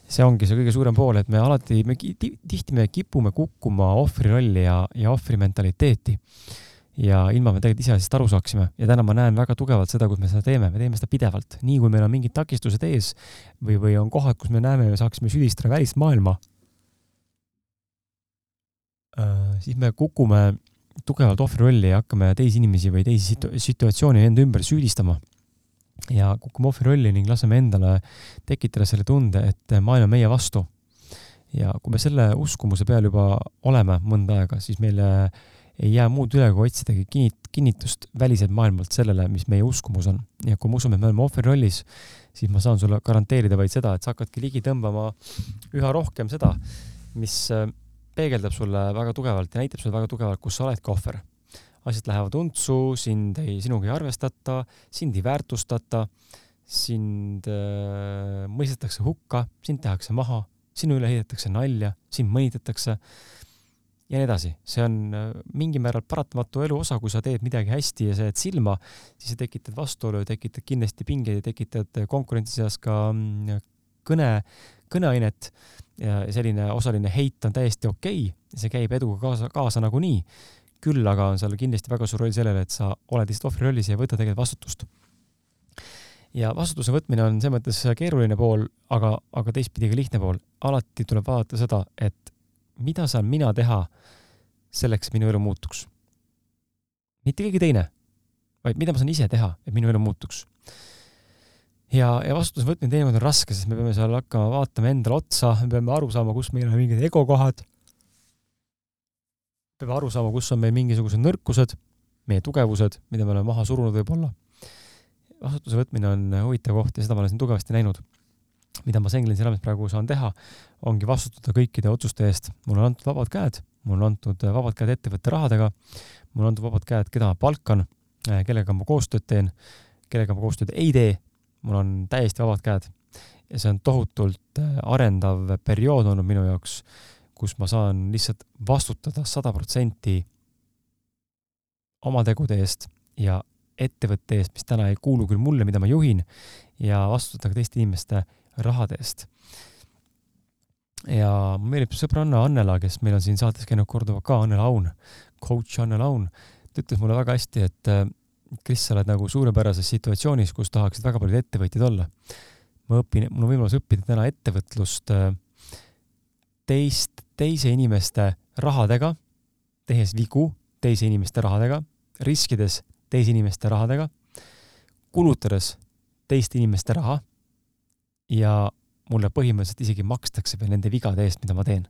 See ongi see kõige suurem pool, et me alati, me tihti me kipume kukkuma ohvri rolli ja, ja ohvri mentaliteeti. ja ilma me tegelikult ise asjast aru saaksime ja täna ma näen väga tugevalt seda, kus me seda teeme, me teeme seda pidevalt, nii kui meil on mingid takistused ees või, või on kohad, kus me näeme, me saaksime süüdistada välist maailma äh,. siis me kukume tugevalt ohvri rolli ja hakkame teisi inimesi või teisi situ situatsioone enda ümber süüdistama ja kukume ohvri rolli ning laseme endale tekitada selle tunde, et maailm on meie vastu. ja kui me selle uskumuse peal juba oleme mõnda aega, siis meile ei jää muud üle, kui otsidagi kinnit-, kinnitust väliselt maailmalt sellele, mis meie uskumus on. ja kui me usume, et me oleme ohvri rollis, siis ma saan sulle garanteerida vaid seda, et sa hakkadki ligi tõmbama üha rohkem seda, mis äh, peegeldab sulle väga tugevalt ja näitab sulle väga tugevalt, kus sa oledki ohver asjad lähevad untsu, sind ei, sinuga ei arvestata, sind ei väärtustata, sind äh, mõistetakse hukka, sind tehakse maha, sinu üle heidetakse nalja, sind mõnitatakse ja nii edasi. see on äh, mingil määral paratamatu elu osa, kui sa teed midagi hästi ja sa jääd silma, siis sa tekitad vastuolu ja tekitad kindlasti pingeid ja tekitad konkurentsi seas ka mm, kõne, kõneainet ja selline osaline heit on täiesti okei okay., see käib eduga kaasa, kaasa nagunii küll aga on seal kindlasti väga suur roll sellele, et sa oled lihtsalt ohvri rollis ja ei võta tegelikult vastutust. ja vastutuse võtmine on selles mõttes keeruline pool, aga, aga teistpidi ka lihtne pool. alati tuleb vaadata seda, et mida saan mina teha selleks, et minu elu muutuks. mitte keegi teine, vaid mida ma saan ise teha, et minu elu muutuks. ja, ja vastutuse võtmine teinekord on raske, sest me peame seal hakkama vaatama endale otsa, me peame aru saama, kus meil on mingid egokohad peame aru saama, kus on meil mingisugused nõrkused, meie tugevused, mida me oleme maha surunud võib-olla. vastutuse võtmine on huvitav koht ja seda ma olen siin tugevasti näinud. mida ma Senglensi raames praegu saan teha, ongi vastutada kõikide otsuste eest. mulle on antud vabad käed, mulle on antud vabad käed ettevõtte rahadega, mulle on antud vabad käed, keda ma palkan, kellega ma koostööd teen, kellega ma koostööd ei tee, mul on täiesti vabad käed. ja see on tohutult arendav periood olnud minu jaoks kus ma saan lihtsalt vastutada sada protsenti oma tegude eest ja ettevõtte eest, mis täna ei kuulu küll mulle, mida ma juhin, ja vastutada ka teiste inimeste rahade eest. ja mulle meeldib sõbranna Annela, kes meil on siin saates käinud korduvalt ka, Annela Aun, coach Annela Aun, ta ütles mulle väga hästi, et Kris, sa oled nagu suurepärases situatsioonis, kus tahaksid väga paljud ettevõtjad olla. ma õpin, mul on võimalus õppida täna ettevõtlust teist teise inimeste rahadega, tehes vigu teise inimeste rahadega, riskides teise inimeste rahadega, kulutades teiste inimeste raha ja mulle põhimõtteliselt isegi makstakse veel nende vigade eest, mida ma teen.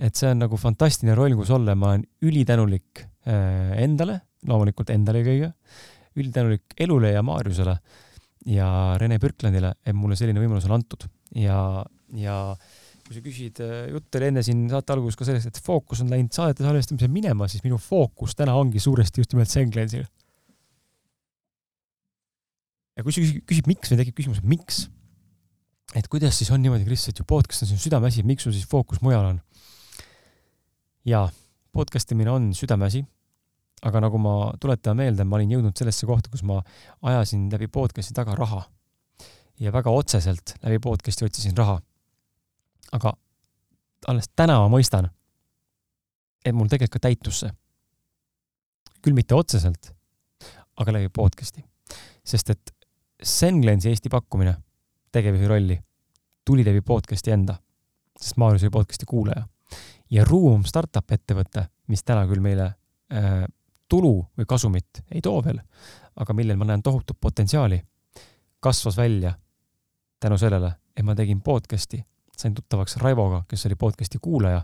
et see on nagu fantastiline roll, kus olla, ma olen ülitänulik äh, endale, loomulikult endale kõige, ülitänulik elule ja Maarjusele ja Rene Pürklandile, et mulle selline võimalus on antud ja, ja äh, kui sa küsid, äh, jutt oli enne siin saate alguses ka sellest, et fookus on läinud saadete salvestamisel minema, siis minu fookus täna ongi suuresti just nimelt Senglensil. ja kui sa küsid, küsid, miks, meil tekib küsimus, et miks, et kuidas siis on niimoodi, Kris, et ju podcast on sinu südameasi, miks sul siis fookus mujal on? jaa, podcast imine on südameasi, aga nagu ma tuletan meelde, ma olin jõudnud sellesse kohta, kus ma ajasin läbi podcast'i taga raha. ja väga otseselt läbi podcast'i otsisin raha. Aga alles täna ma mõistan, et mul tegelikult täitus see. küll mitte otseselt, aga läbi podcast'i. sest et Senglensi Eesti pakkumine tegevjuhi rolli tuli läbi podcast'i enda, sest Maarjus oli podcast'i kuulaja. ja Ruum startup ettevõte, mis täna küll meile äh, tulu või kasumit ei too veel, aga millel ma näen tohutut potentsiaali, kasvas välja tänu sellele, et ma tegin podcast'i, sain tuttavaks Raivoga, kes oli podcast'i kuulaja,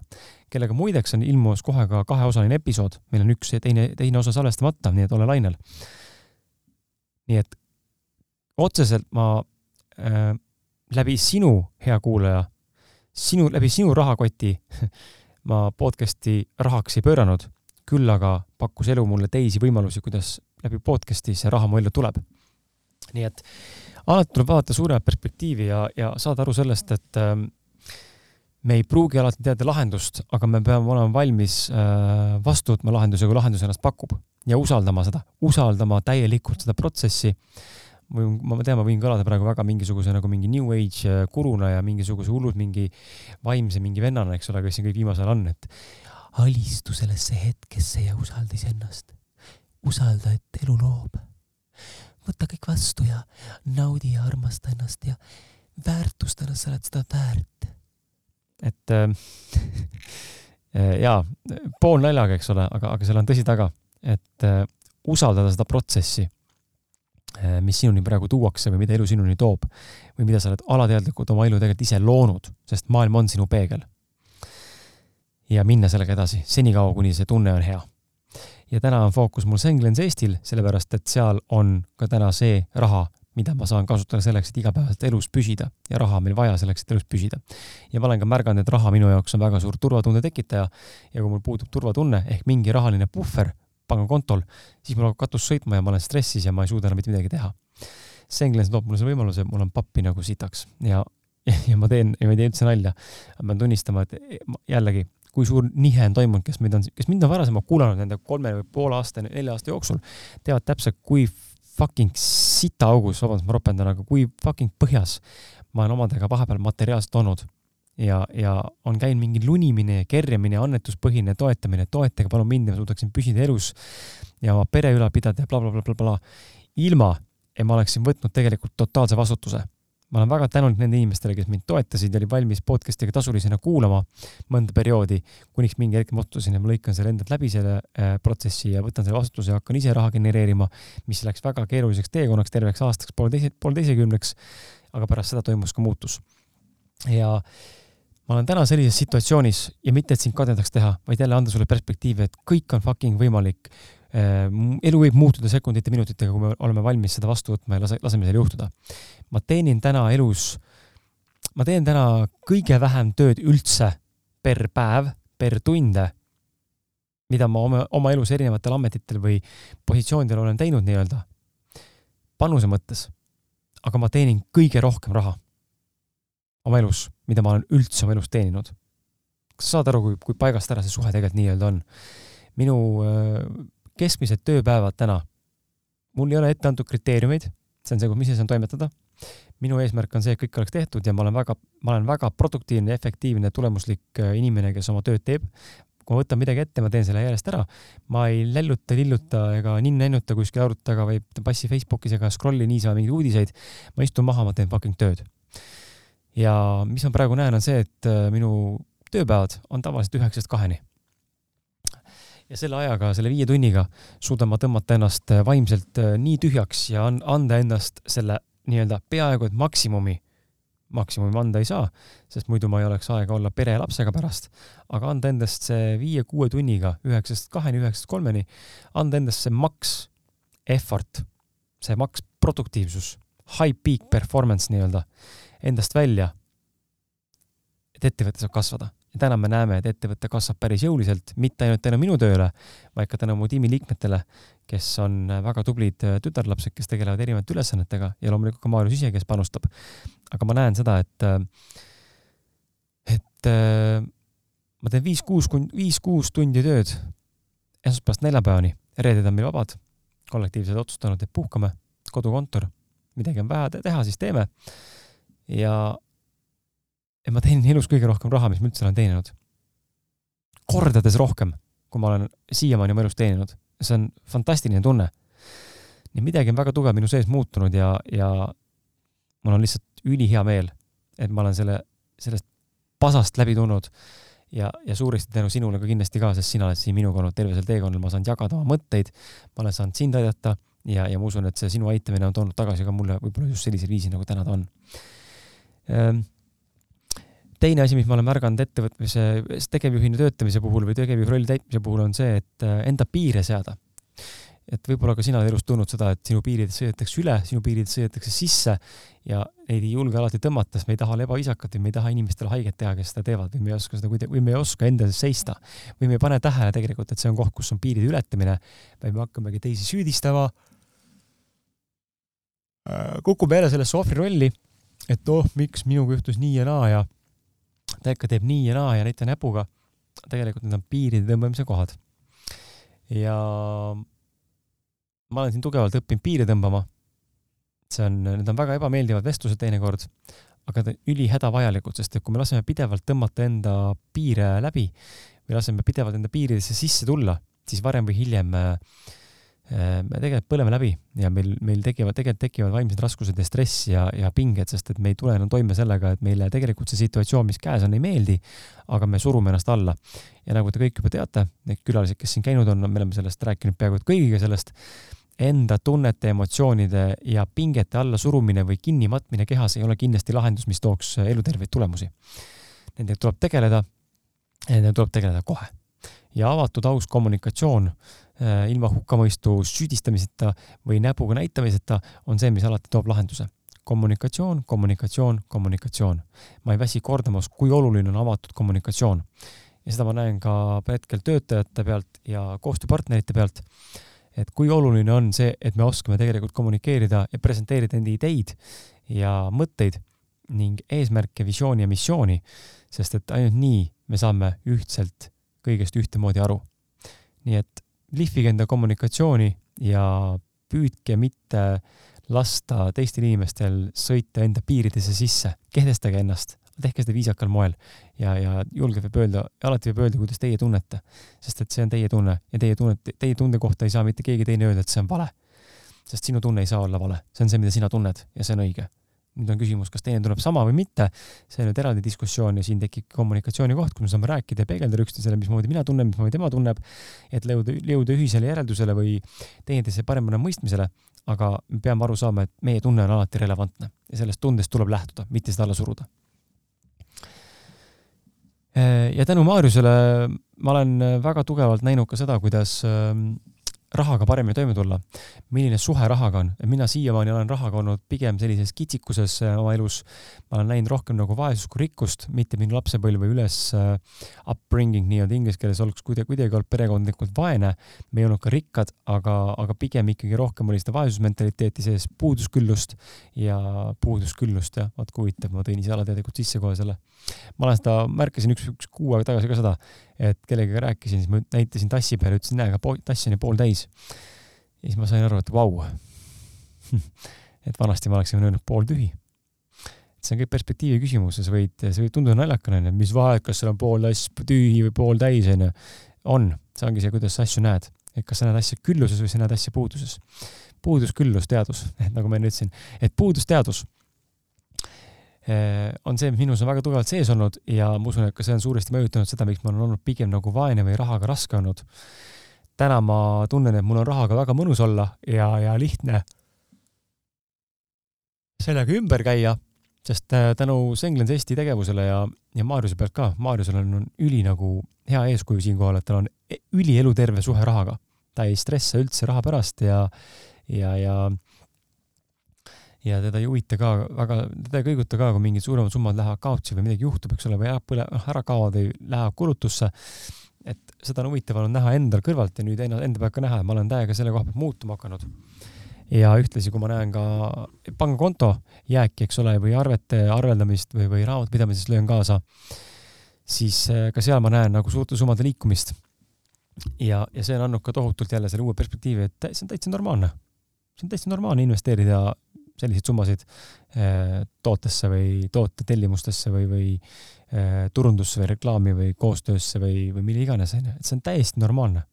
kellega muideks on ilmumas kohe ka kaheosaline episood, meil on üks ja teine, teine osa salvestamata, nii et ole lainel. nii et otseselt ma äh, läbi sinu, hea kuulaja, sinu, läbi sinu rahakoti ma podcast'i rahaks ei pööranud, küll aga pakkus elu mulle teisi võimalusi, kuidas läbi podcast'i see raha mu ellu tuleb. nii et alati tuleb vaadata suuremat perspektiivi ja, ja saada aru sellest, et äh, me ei pruugi alati teada lahendust, aga me peame olema valmis äh, vastu võtma lahenduse, kui lahendus ennast pakub ja usaldama seda, usaldama täielikult seda protsessi ma tean, ma võin kõlada praegu väga mingisuguse nagu mingi new age äh, guruna ja mingisuguse hullult mingi vaimse mingi vennana, eks ole, kes siin kõik viimasel on, et alistu sellesse hetkesse ja usalda iseennast. usalda, et elu loob. võta kõik vastu ja naudi ja armasta ennast ja väärtusta ennast, sa oled seda väärt. Et äh, äh jaa, pool naljaga, eks ole, aga, aga seal on tõsi taga, et äh, usaldada seda protsessi mis sinuni praegu tuuakse või mida elu sinuni toob või mida sa oled alateadlikult oma elu tegelikult ise loonud, sest maailm on sinu peegel. ja minna sellega edasi, senikaua, kuni see tunne on hea. ja täna on fookus mul Senglens Eestil, sellepärast et seal on ka täna see raha, mida ma saan kasutada selleks, et igapäevaselt elus püsida ja raha on meil vaja selleks, et elus püsida. ja ma olen ka märganud, et raha minu jaoks on väga suur turvatunde tekitaja ja kui mul puudub turvatunne ehk mingi rahaline puhver pangakontol, siis mul hakkab katus sõitma ja ma olen stressis ja ma ei suuda enam mitte midagi teha. Senglen toob mulle selle võimaluse, mul on pappi nagu sitaks ja, ja ma teen, ja ma ei tee üldse nalja. ma pean tunnistama, et jällegi, kui suur nihe on toimunud, kes meid on, kes mind on varasemalt kuulanud nende kolme või poole aasta, nelja aasta jooksul, teavad täpselt, kui fucking sitaaugus, vabandust, ma ropendan, aga kui fucking põhjas ma olen omadega vahepeal materiaalselt olnud ja, ja on käinud mingi lunimine ja kerjamine, annetuspõhine toetamine, toetage palun mind ja ma suudaksin püsida elus ja oma pere ülal pidada ja blablabla bla, bla, bla, bla, ilma, et ma oleksin võtnud tegelikult totaalse vastutuse. Ma olen väga tänulik nendele inimestele, kes mind toetasid ja olid valmis podcast'iga tasulisena kuulama mõnda perioodi, kuniks mingi hetk ma otsustasin, et ma lõikan selle endalt läbi selle äh, protsessi ja võtan selle vastutuse ja hakkan ise raha genereerima, mis läks väga keeruliseks teekonnaks terveks aastaks, poolteise, poolteisekümneks, aga pärast seda toimus ka muutus. ja ma olen täna sellises situatsioonis ja mitte, et sind kadedaks teha, vaid jälle anda sulle perspektiivi, et kõik on fucking võimalik. Äh, elu võib muutuda sekundite, minutitega, kui me oleme valmis seda vastu võtma ja lase, laseme selle juhtuda. ma teenin täna elus, ma teen täna kõige vähem tööd üldse per päev, per tunde, mida ma oma, oma elus erinevatel ametitel või positsioonidel olen teinud nii-öelda, panuse mõttes. aga ma teenin kõige rohkem raha oma elus, mida ma olen üldse oma elus teeninud. kas sa saad aru, kui, kui paigast ära see suhe tegelikult nii-öelda on? minu äh, keskmised tööpäevad täna, mul ei ole ette antud kriteeriumeid, see on see, mis ma saan toimetada. minu eesmärk on see, et kõik oleks tehtud ja ma olen väga, ma olen väga produktiivne, efektiivne, tulemuslik äh, inimene, kes oma tööd teeb. kui ma võtan midagi ette, ma teen selle järjest ära. ma ei lälluta, lilluta ega ninna-ennuta kuskil arvuti taga või passi Facebookis ega scroll'i niisama mingeid uudiseid. ma istun maha, ma teen fucking tööd ja mis ma praegu näen, on see, et äh, minu tööpäevad on tavaliselt üheksast kaheni. Ja selle ajaga, selle viie tunniga suudan ma tõmmata ennast äh, vaimselt äh, nii tühjaks ja anda endast selle nii-öelda peaaegu et maksimumi, maksimumi anda ei saa, sest muidu ma ei oleks aega olla pere ja lapsega pärast, aga anda endast see viie-kuue tunniga, üheksast kaheni, üheksast kolmeni, anda endast see maks effort, see maks produktiivsus, high peak performance nii-öelda endast välja, et ettevõte saab kasvada. Ja täna me näeme, et ettevõte kasvab päris jõuliselt, mitte ainult tänu minu tööle, vaid ka tänu mu tiimi liikmetele, kes on väga tublid tütarlapsed, kes tegelevad erinevate ülesannetega ja loomulikult ka Maarjus ise, kes panustab. aga ma näen seda, et, et ma teen viis-kuus, viis-kuus tundi tööd esmaspäevast neljapäevani, reeded on meil vabad, kollektiivselt otsustanud, et puhkame, kodukontor, midagi on vaja teha, siis teeme. ja, ja ma teenin elus kõige rohkem raha, mis ma üldse olen teeninud. kordades rohkem, kui ma olen siiamaani oma elus teeninud see on fantastiline tunne. nii midagi on väga tugev minu sees muutunud ja, ja mul on lihtsalt ülihea meel, et ma olen selle, sellest pasast läbi tulnud ja, ja suuresti tänu sinule ka kindlasti ka, sest sina oled siin minuga olnud terve sel teekonnal, ma saan jagada oma mõtteid, ma olen saanud sind aidata ja, ja ma usun, et see sinu aitamine on toonud tagasi ka mulle võib-olla just sellisel viisil, nagu täna ta on ehm, teine asi, mis ma olen märganud ettevõtmise, tegevjuhina töötamise puhul või tegevjuhi rolli täitmise puhul on see, et äh, enda piire seada. et võib-olla ka sina oled elus tundnud seda, et sinu piirid sõidetakse üle, sinu piirid sõidetakse sisse ja neid ei julge alati tõmmata, sest me ei taha olla ebaviisakad või me ei taha inimestele haiget teha, kes seda teevad või me ei oska seda kuidagi, või me ei oska enda eest seista. või me ei pane tähele tegelikult, et see on koht, kus on piiride ületamine, vaid me hakkamegi teisi süüdistama, äh, kukume jälle sellesse ohvri rolli, et oh, miks minuga juhtus nii ja naa ja ta ikka teeb nii ja naa ja näita näpuga. tegelikult need on piiride tõmbamise kohad. ja ma olen siin tugevalt õppinud piire tõmbama. see on, need on väga ebameeldivad vestlused teinekord, aga ülihädavajalikud, sest et kui me laseme pidevalt tõmmata enda piire läbi või laseme pidevalt enda piiridesse sisse tulla, siis varem või hiljem Äh, me tegelikult põleme läbi ja meil, meil tekivad, tegelikult tekivad vaimsed raskused ja stress ja, ja pinged, sest et me ei tule enam toime sellega, et meile tegelikult see situatsioon, mis käes on, ei meeldi, aga me surume ennast alla. ja nagu te kõik juba teate, need külalised, kes siin käinud on, me oleme sellest rääkinud peaaegu et kõigiga sellest, enda tunnete, emotsioonide ja pingete allasurumine või kinnimatmine kehas ei ole kindlasti lahendus, mis tooks eluterveid tulemusi. Nendega tuleb tegeleda, nendega tuleb tegeleda kohe. ja avatud aus kommunikatsioon Äh, ilma hukkamõistu süüdistamiseta või näpuga näitamiseta on see, mis alati toob lahenduse. kommunikatsioon, kommunikatsioon, kommunikatsioon. ma ei väsi kordamas, kui oluline on avatud kommunikatsioon. ja seda ma näen ka hetkel töötajate pealt ja koostööpartnerite pealt, et kui oluline on see, et me oskame tegelikult kommunikeerida ja presenteerida enda ideid ja mõtteid ning eesmärke, visiooni ja missiooni, sest et ainult nii me saame ühtselt kõigest ühtemoodi aru. nii et lihvige enda kommunikatsiooni ja püüdke mitte lasta teistel inimestel sõita enda piiridesse sisse, kehtestage ennast, tehke seda viisakal moel ja, ja julge võib öelda, alati võib öelda, kuidas teie tunnete, sest et see on teie tunne ja teie tunnet, teie tunde kohta ei saa mitte keegi teine öelda, et see on vale. sest sinu tunne ei saa olla vale, see on see, mida sina tunned ja see on õige nüüd on küsimus, kas teine tuleb sama või mitte, see on nüüd eraldi diskussioon ja siin tekib kommunikatsiooni koht, kus me saame rääkida ja peegeldada üksteisele, mismoodi mina tunnen, mismoodi tema tunneb, et jõuda, jõuda ühisele järeldusele või teineteise paremale mõistmisele, aga me peame aru saama, et meie tunne on alati relevantne ja sellest tundest tuleb lähtuda, mitte seda alla suruda. ja tänu Maarjusele ma olen väga tugevalt näinud ka seda, kuidas rahaga paremini toime tulla. milline suhe rahaga on, mina siiamaani olen rahaga olnud pigem sellises kitsikuses äh, oma elus. ma olen näinud rohkem nagu vaesust kui rikkust, mitte minu lapsepõlv või üles uh, upbringing nii-öelda inglise keeles oleks kuidagi, kuidagi olnud perekondlikult vaene. me ei olnud ka rikkad, aga, aga pigem ikkagi rohkem oli seda vaesusmentaliteeti sees, puudusküllust ja puudusküllust jah, vaat kui huvitav, ma tõin ise alateadlikult sisse kohe selle. ma olen seda, märkasin üks, üks kuu aega tagasi ka seda, et kellegagi rääkisin, siis ma näitasin tassi peale, ütlesin, näe, aga tass on ju pool täis. ja siis ma sain aru, et vau et vanasti ma oleksin öelnud pool tühi. et see on kõik perspektiivi küsimus ja sa võid, see võib tunduda naljakane, onju, mis vahet, kas sul on pool tass tühi või pool täis, onju. on, see ongi see, kuidas sa asju näed, et kas sa näed asja külluses või sa näed asja puuduses. puudusküllus teadus, et nagu ma enne ütlesin, et puudusteadus Äh, on see, mis minus on väga tugevalt sees olnud ja ma usun, et ka see on suuresti mõjutanud seda, miks ma olen olnud pigem nagu vaene või rahaga raske olnud. täna ma tunnen, et mul on rahaga väga mõnus olla ja, ja lihtne sellega ümber käia, sest äh, tänu Senglens Eesti tegevusele ja, ja Maarjuse pealt ka, Maarjusel on, on üli nagu hea eeskuju siinkohal, et tal on ülieluterve suhe rahaga. ta ei stressa üldse raha pärast ja, ja, ja ja teda ei huvita ka väga, teda ei kõiguta ka, kui mingid suuremad summad lähevad kaotsi või midagi juhtub, eks ole, või ära põle, noh, ära kaovad või lähevad kulutusse. et seda on huvitav olnud näha endal kõrvalt ja nüüd enda, enda pealt ka näha, et ma olen täiega selle koha pealt muutuma hakanud. ja ühtlasi, kui ma näen ka pangakonto jääki, eks ole, või arvete arveldamist või, või raamatupidamises löön kaasa, siis äh, ka seal ma näen nagu suurte summade liikumist. ja, ja see on andnud ka tohutult jälle selle uue perspektiivi, et see on täitsa normaalne. see on täitsa normaalne investeerida selliseid summasid eh, tootesse või tootetellimustesse või, või eh, turundusse või reklaami või koostöösse või, või mille iganes, onju. et see on täiesti normaalne.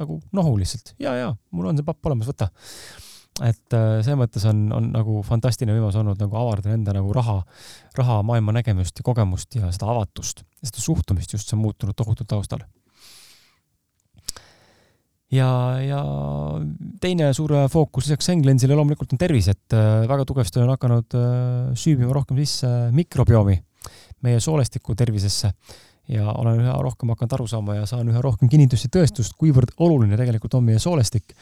nagu nohu lihtsalt. ja, ja, mul on see papp olemas, võta. et eh, selles mõttes on, on nagu fantastiline võimalus olnud nagu avardada enda nagu raha, raha maailma nägemust ja kogemust ja seda avatust, seda suhtumist just, see on muutunud tohutult taustal ja, ja teine suur fookus lisaks Englensile loomulikult on tervis, et äh, väga tugevasti olen hakanud äh, süübima rohkem sisse mikrobiomi meie soolestiku tervisesse ja olen üha rohkem hakanud aru saama ja saan üha rohkem kinnitust ja tõestust, kuivõrd oluline tegelikult on meie soolestik.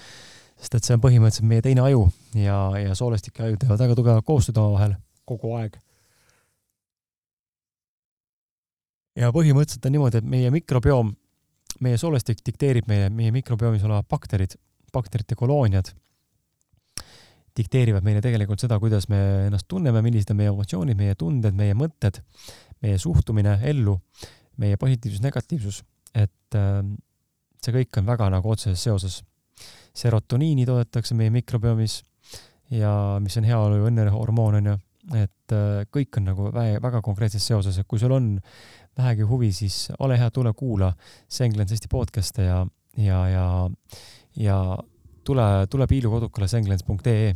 sest et see on põhimõtteliselt meie teine aju ja, ja soolestik ja aju teevad väga tugevat koostööd omavahel kogu aeg. ja põhimõtteliselt on niimoodi, et meie mikrobioom meie soolestik dikteerib meile, meie mikrobiomis olevad bakterid, bakterite kolooniad dikteerivad meile tegelikult seda, kuidas me ennast tunneme, millised on meie emotsioonid, meie tunded, meie mõtted, meie suhtumine ellu, meie positiivsus, negatiivsus, et äh, see kõik on väga nagu otseses seoses. serotoniini toodetakse meie mikrobiomis ja mis on heaolu ja õnnehormoon, on ju, et äh, kõik on nagu väga, väga konkreetses seoses, et kui sul on vähegi huvi, siis ole hea, tule kuula Senglens Eesti podcast'e ja, ja, ja, ja tule, tule Piilu kodukale senglens.ee.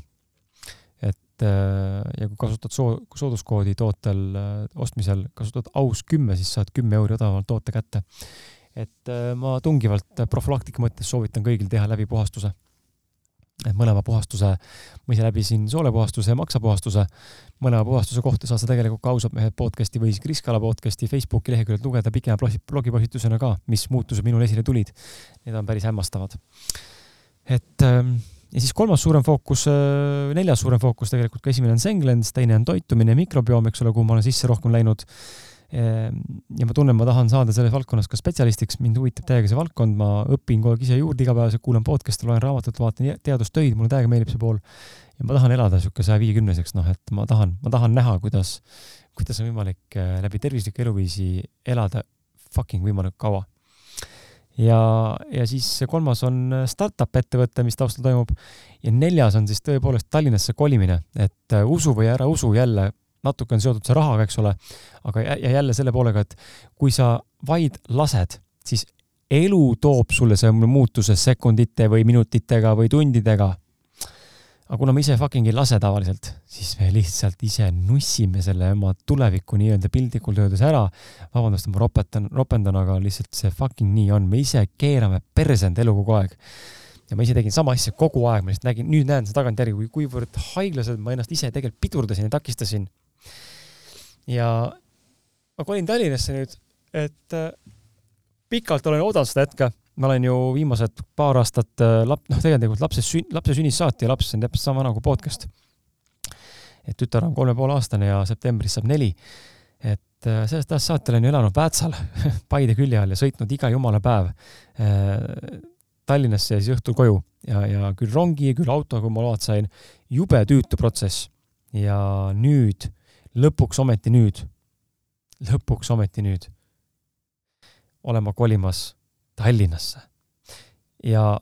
et äh, ja kui kasutad soo-, sooduskoodi tootel äh, ostmisel, kasutad aus kümme, siis saad kümme euri odavamalt toote kätte. et ma tungivalt profülaktika mõttes soovitan kõigil teha läbipuhastuse et mõlema puhastuse, ma ise läbisin soolepuhastuse ja maksapuhastuse. Mõlema puhastuse kohta saad sa tegelikult ka ausad mehed podcast'i või siis Kris Kala podcast'i Facebooki leheküljelt lugeda pikema blogipostitusena ka, mis muutused minul esile tulid. Need on päris hämmastavad. et ähm, ja siis kolmas suurem fookus, äh, neljas suurem fookus tegelikult ka esimene on Senglens, teine on toitumine, mikrobioom, eks ole, kuhu ma olen sisse rohkem läinud Ehm, ja ma tunnen, ma tahan saada selles valdkonnas ka spetsialistiks, mind huvitab täiega see valdkond, ma õpin kogu aeg ise juurde igapäevaselt, kuulan podcast'e, loen raamatut, vaatan teadustöid, mulle täiega meeldib see pool. Ja ma tahan elada niisugune saja viiekümneseks, noh, et ma tahan, ma tahan näha, kuidas, kuidas on võimalik äh, läbi tervisliku eluviisi elada fucking võimalikult kaua. ja, ja siis kolmas on äh, startup ettevõte, mis taustal toimub ja neljas on siis tõepoolest Tallinnasse kolimine, et äh, usu või ära usu jälle natuke on seotud see rahaga, eks ole, aga ja jälle selle poolega, et kui sa vaid lased, siis elu toob sulle selle muutuse sekundite või minutitega või tundidega. Aga kuna me ise fucking ei lase tavaliselt, siis me lihtsalt ise nussime selle oma tuleviku nii-öelda piltlikult öeldes ära. vabandust, ma ropetan, ropendan, aga lihtsalt see fucking nii on, me ise keerame perse enda elu kogu aeg ja ma ise tegin sama asja kogu aeg, ma lihtsalt nägin, nüüd näen seda tagantjärgi, kui, kuivõrd haiglaselt ma ennast ise tegelikult pidurdasin ja takistasin ja ma kolin Tallinnasse nüüd, et äh, pikalt olen oodanud seda hetke. Ma olen ju viimased paar aastat äh, lap-, noh, tegelikult lapsest sün-, lapse sünnist saati ja laps on täpselt sama nagu podcast. et tütar on kolme poole aastane ja septembris saab neli. et äh, sellest ajast saati olen ju elanud Väätsal Paide külje all ja sõitnud iga jumala päev Tallinnasse ja siis õhtul koju ja, ja küll rongi, küll autoga, kui ma load sain. jube tüütu protsess. ja nüüd lõpuks ometi nüüd, lõpuks ometi nüüd olen ma kolimas Tallinnasse. ja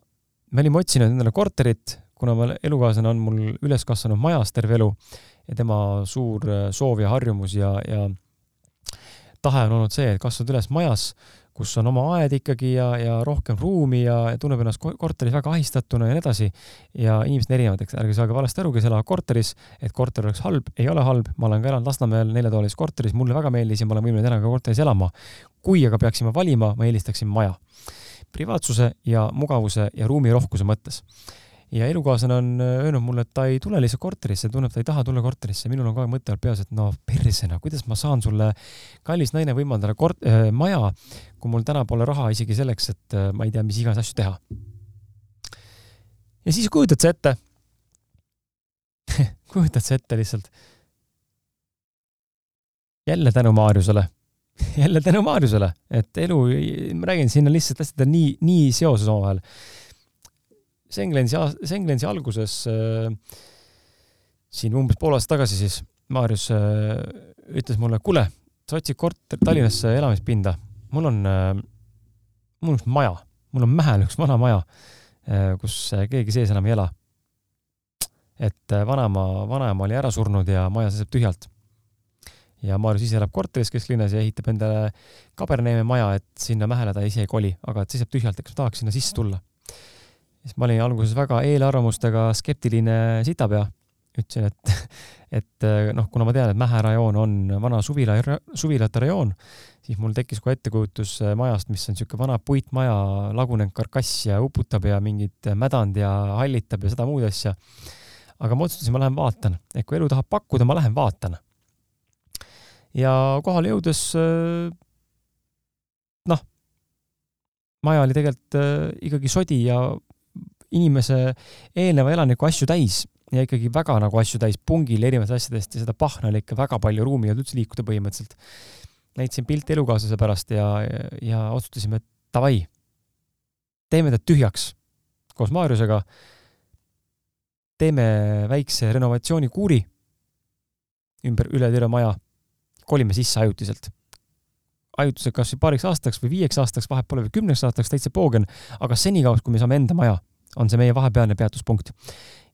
me olime otsinud endale korterit, kuna ma, elukaaslane on mul üles kasvanud majas terve elu ja tema suur äh, soov ja harjumus ja, ja tahe on olnud see, et kasvada üles majas, kus on oma aed ikkagi ja, ja rohkem ruumi ja, ja tunneb ennast korteris väga ahistatuna ja nii edasi. ja inimesed on erinevad, eks ärge saage valesti aru, kes elavad korteris, et korter oleks halb, ei ole halb, ma olen ka elanud Lasnamäel neljatoalises korteris, mulle väga meeldis ja ma olen võimeline täna ka korteris elama. kui aga peaksime valima, ma eelistaksin maja. privaatsuse ja mugavuse ja ruumirohkuse mõttes ja elukaaslane on äh, öelnud mulle, et ta ei tule lihtsalt korterisse, tunneb, ta ei taha tulla korterisse. minul on kogu aeg mõte olnud peas, et no persena, kuidas ma saan sulle, kallis naine, võimaldada kort- äh,, maja, kui mul täna pole raha isegi selleks, et äh, ma ei tea, mis iganes asju teha. ja siis kujutad sa ette kujutad sa ette lihtsalt? jälle tänu Maarjusele jälle tänu Maarjusele, et elu, ma räägin, siin on lihtsalt ta on nii, nii seoses omavahel. Senglensi, Senglensi alguses äh, siin umbes pool aastat tagasi siis Maarjus äh, ütles mulle, kuule, sa otsid korter Tallinnasse elamispinda, mul on äh,, mul on üks maja, mul on Mähel üks vana maja äh,, kus äh, keegi sees enam ei ela. et äh, vanaema, vanaema oli ära surnud ja maja seisab tühjalt ja Maarjus ise elab korteris kesklinnas ja ehitab endale Kaberneeme maja, et sinna Mähele ta ise ei koli, aga et seisab tühjalt, et kas ma tahaks sinna sisse tulla. Siis ma olin alguses väga eelarvamustega skeptiline sitapea. ütlesin, et, et noh, kuna ma tean, et Mähe rajoon on vana suvila, suvilate rajoon, siis mul tekkis kohe ettekujutus majast, mis on niisugune vana puitmaja, lagunenud karkass ja uputab ja mingit mädand ja hallitab ja seda muud asja. aga ma otsustasin, ma lähen vaatan, et kui elu tahab pakkuda, ma lähen vaatan ja kohale jõudes äh, noh, maja oli tegelikult äh, ikkagi sodi ja inimese eelneva elaniku asju täis ja ikkagi väga nagu asju täis, pungil erinevatest asjadest ja seda pahna oli ikka väga palju, ruumi ei olnud üldse liikuda põhimõtteliselt. näitasin pilti elukaaslase pärast ja, ja, otsustasime, et davai, teeme ta tühjaks koos Maarjusega. teeme väikse renovatsioonikuuri ümber, üle terve maja kolime sisse ajutiselt. ajutiselt kas või paariks aastaks või viieks aastaks, vahet pole, või kümneks aastaks, täitsa poogen, aga senikaua, kui me saame enda maja, on see meie vahepealne peatuspunkt.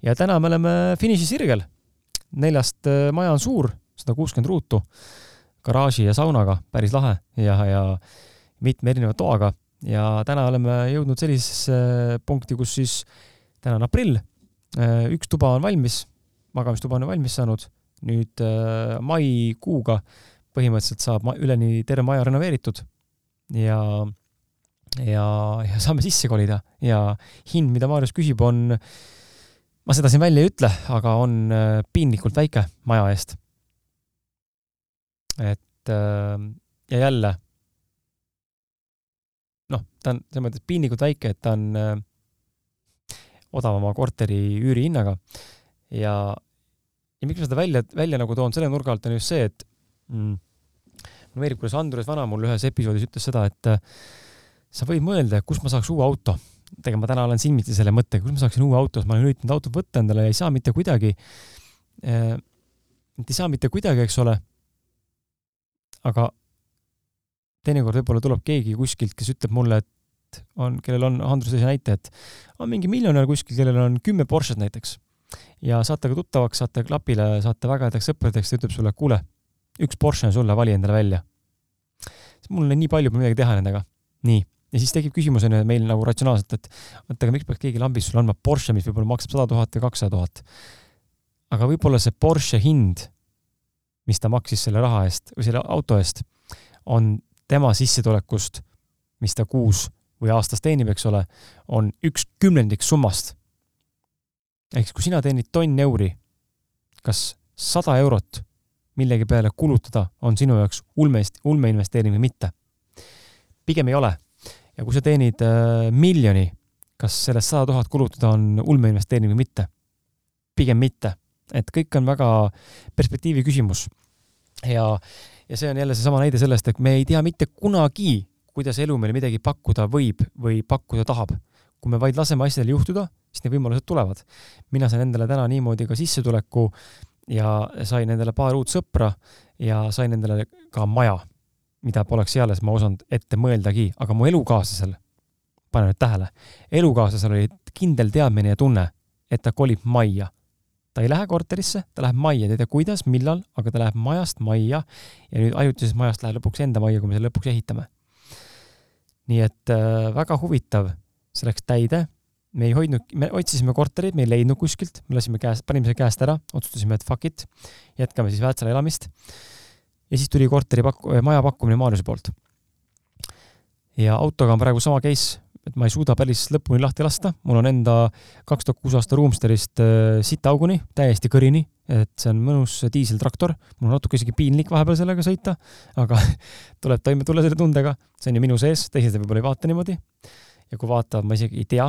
ja täna me oleme finišisirgel. neljast äh, maja on suur, sada kuuskümmend ruutu, garaaži ja saunaga, päris lahe ja, ja mitme erineva toaga ja täna oleme jõudnud sellisesse punkti, kus siis täna on aprill, äh, üks tuba on valmis, magamistuba on valmis saanud nüüd äh, maikuuga põhimõtteliselt saab üleni terve maja renoveeritud ja, ja, ja saame sisse kolida ja hind, mida Maarjus küsib, on, ma seda siin välja ei ütle, aga on äh, piinlikult väike maja eest. et äh, ja jälle, noh, ta on selles mõttes piinlikult väike, et ta on äh, odavama korteri üürihinnaga ja ja miks ma seda välja, välja nagu toon selle nurga alt, on just see, et mm, mulle meeldib, kuidas Andres Vana mul ühes episoodis ütles seda, et sa võid mõelda, kus ma saaks uue auto. tegelikult ma täna olen silmitsi selle mõttega, kus ma saaksin uue auto, sest ma olen üritanud autot võtta endale ja ei saa mitte kuidagi äh,, ei saa mitte kuidagi, eks ole. aga teinekord võib-olla tuleb keegi kuskilt, kes ütleb mulle, et on, kellel on, Andrus tõi näite, et on mingi miljonär kuskil, kellel on kümme Porsche't näiteks ja saate ka tuttavaks, saate klapile, saate väga headeks sõpradeks, ta ütleb sulle, kuule, üks Porsche on sulle, vali endale välja. mul on nii palju midagi teha nendega. nii, ja siis tekib küsimus on ju meil nagu ratsionaalselt, et oota, aga miks peaks keegi lambis sulle andma Porsche, mis võib-olla maksab sada tuhat või kakssada tuhat. aga võib-olla see Porsche hind, mis ta maksis selle raha eest või selle auto eest, on tema sissetulekust, mis ta kuus või aastas teenib, eks ole, on üks kümnendik summast ehk siis, kui sina teenid tonn euri, kas sada eurot millegi peale kulutada on sinu jaoks ulme, ulmeinvesteering või mitte? pigem ei ole. Ja kui sa teenid äh, miljoni, kas sellest sada tuhat kulutada on ulmeinvesteering või mitte? pigem mitte. et kõik on väga perspektiivi küsimus. ja, ja see on jälle seesama näide sellest, et me ei tea mitte kunagi, kuidas elu meile midagi pakkuda võib või pakkuda tahab. kui me vaid laseme asjadel juhtuda, siis need võimalused tulevad. mina sain endale täna niimoodi ka sissetuleku ja sain endale paar uut sõpra ja sain endale ka maja, mida poleks eales ma osanud ette mõeldagi, aga mu elukaaslasel, pane nüüd tähele, elukaaslasel oli kindel teadmine ja tunne, et ta kolib majja. ta ei lähe korterisse, ta läheb majja, ta ei tea kuidas, millal, aga ta läheb majast majja ja nüüd ajutisest majast läheb lõpuks enda majja, kui me selle lõpuks ehitame. nii et äh, väga huvitav, see läks täide me ei hoidnud, me otsisime korterit, me ei leidnud kuskilt, me lasime käest, panime selle käest ära, otsustasime, et fuck it, jätkame siis Väätsala elamist. Ja siis tuli korteri pakku-, maja pakkumine Maarjuse poolt. ja autoga on praegu sama case, et ma ei suuda päris lõpuni lahti lasta, mul on enda kaks tuhat kuus aasta Roomsterist äh, sitaauguni, täiesti kõrini, et see on mõnus diiseltraktor, mul on natuke isegi piinlik vahepeal sellega sõita, aga tuleb toime tulla selle tundega, see on ju minu sees, teised võib-olla ei vaata niimoodi. ja kui vaatavad, ma isegi ei tea,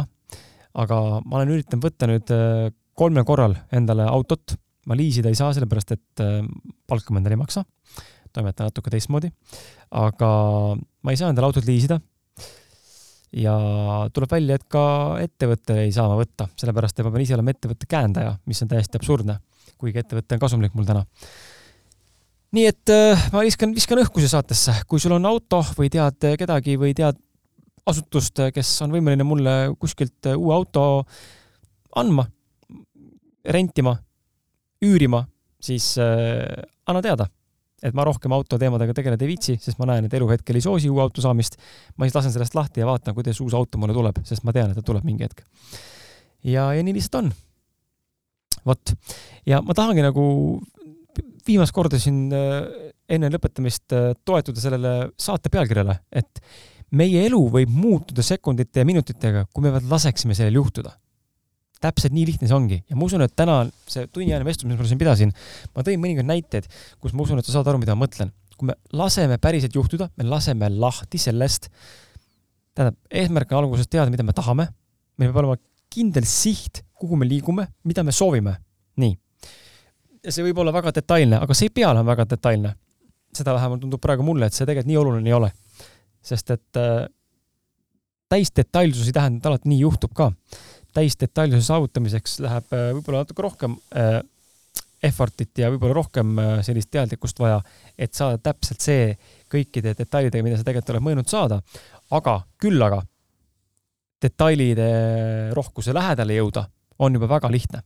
aga ma olen üritanud võtta nüüd äh, kolmel korral endale autot, ma liisida ei saa, sellepärast et äh, palka ma endale ei maksa. toimetan natuke teistmoodi. aga ma ei saa endale autot liisida. ja tuleb välja, et ka ettevõtte ei saa ma võtta, sellepärast et ma pean ise olema ettevõtte käendaja, mis on täiesti absurdne, kuigi ettevõte on kasumlik mul täna nii et äh, ma viskan, viskan õhku siia saatesse, kui sul on auto või tead kedagi või tead asutust, kes on võimeline mulle kuskilt uue auto andma, rentima, üürima, siis äh, anna teada. et ma rohkem autoteemadega tegeleda ei viitsi, sest ma näen, et elu hetkel ei soosi uue auto saamist. ma siis lasen sellest lahti ja vaatan, kuidas uus auto mulle tuleb, sest ma tean, et ta tuleb mingi hetk. ja, ja nii lihtsalt on. vot. ja ma tahangi nagu viimast korda siin äh, enne lõpetamist äh, toetuda sellele saate pealkirjale, et meie elu võib muutuda sekundite ja minutitega, kui me vaid laseksime sellel juhtuda. Täpselt nii lihtne see ongi ja ma usun, et täna see tunniajane vestlus, mis ma siin pidasin, ma tõin mõningaid näiteid, kus ma usun, et sa saad aru, mida ma mõtlen. kui me laseme päriselt juhtuda, me laseme lahti sellest, tähendab, eesmärk on alguses teada, mida me tahame, meil peab olema kindel siht, kuhu me liigume, mida me soovime. nii ja see võib olla väga detailne, aga see ei pea olema väga detailne. seda vähemalt tundub praegu mulle, et see tegelikult nii oluline ei ole. sest et äh, täisdetailsus ei tähenda, et alati nii juhtub ka. Täisdetailsuse saavutamiseks läheb äh, võib-olla natuke rohkem äh, effort'it ja võib-olla rohkem äh, sellist teadlikkust vaja, et saada täpselt see kõikide detailidega, mida sa tegelikult oled mõelnud saada. aga küll aga detailide rohkuse lähedale jõuda on juba väga lihtne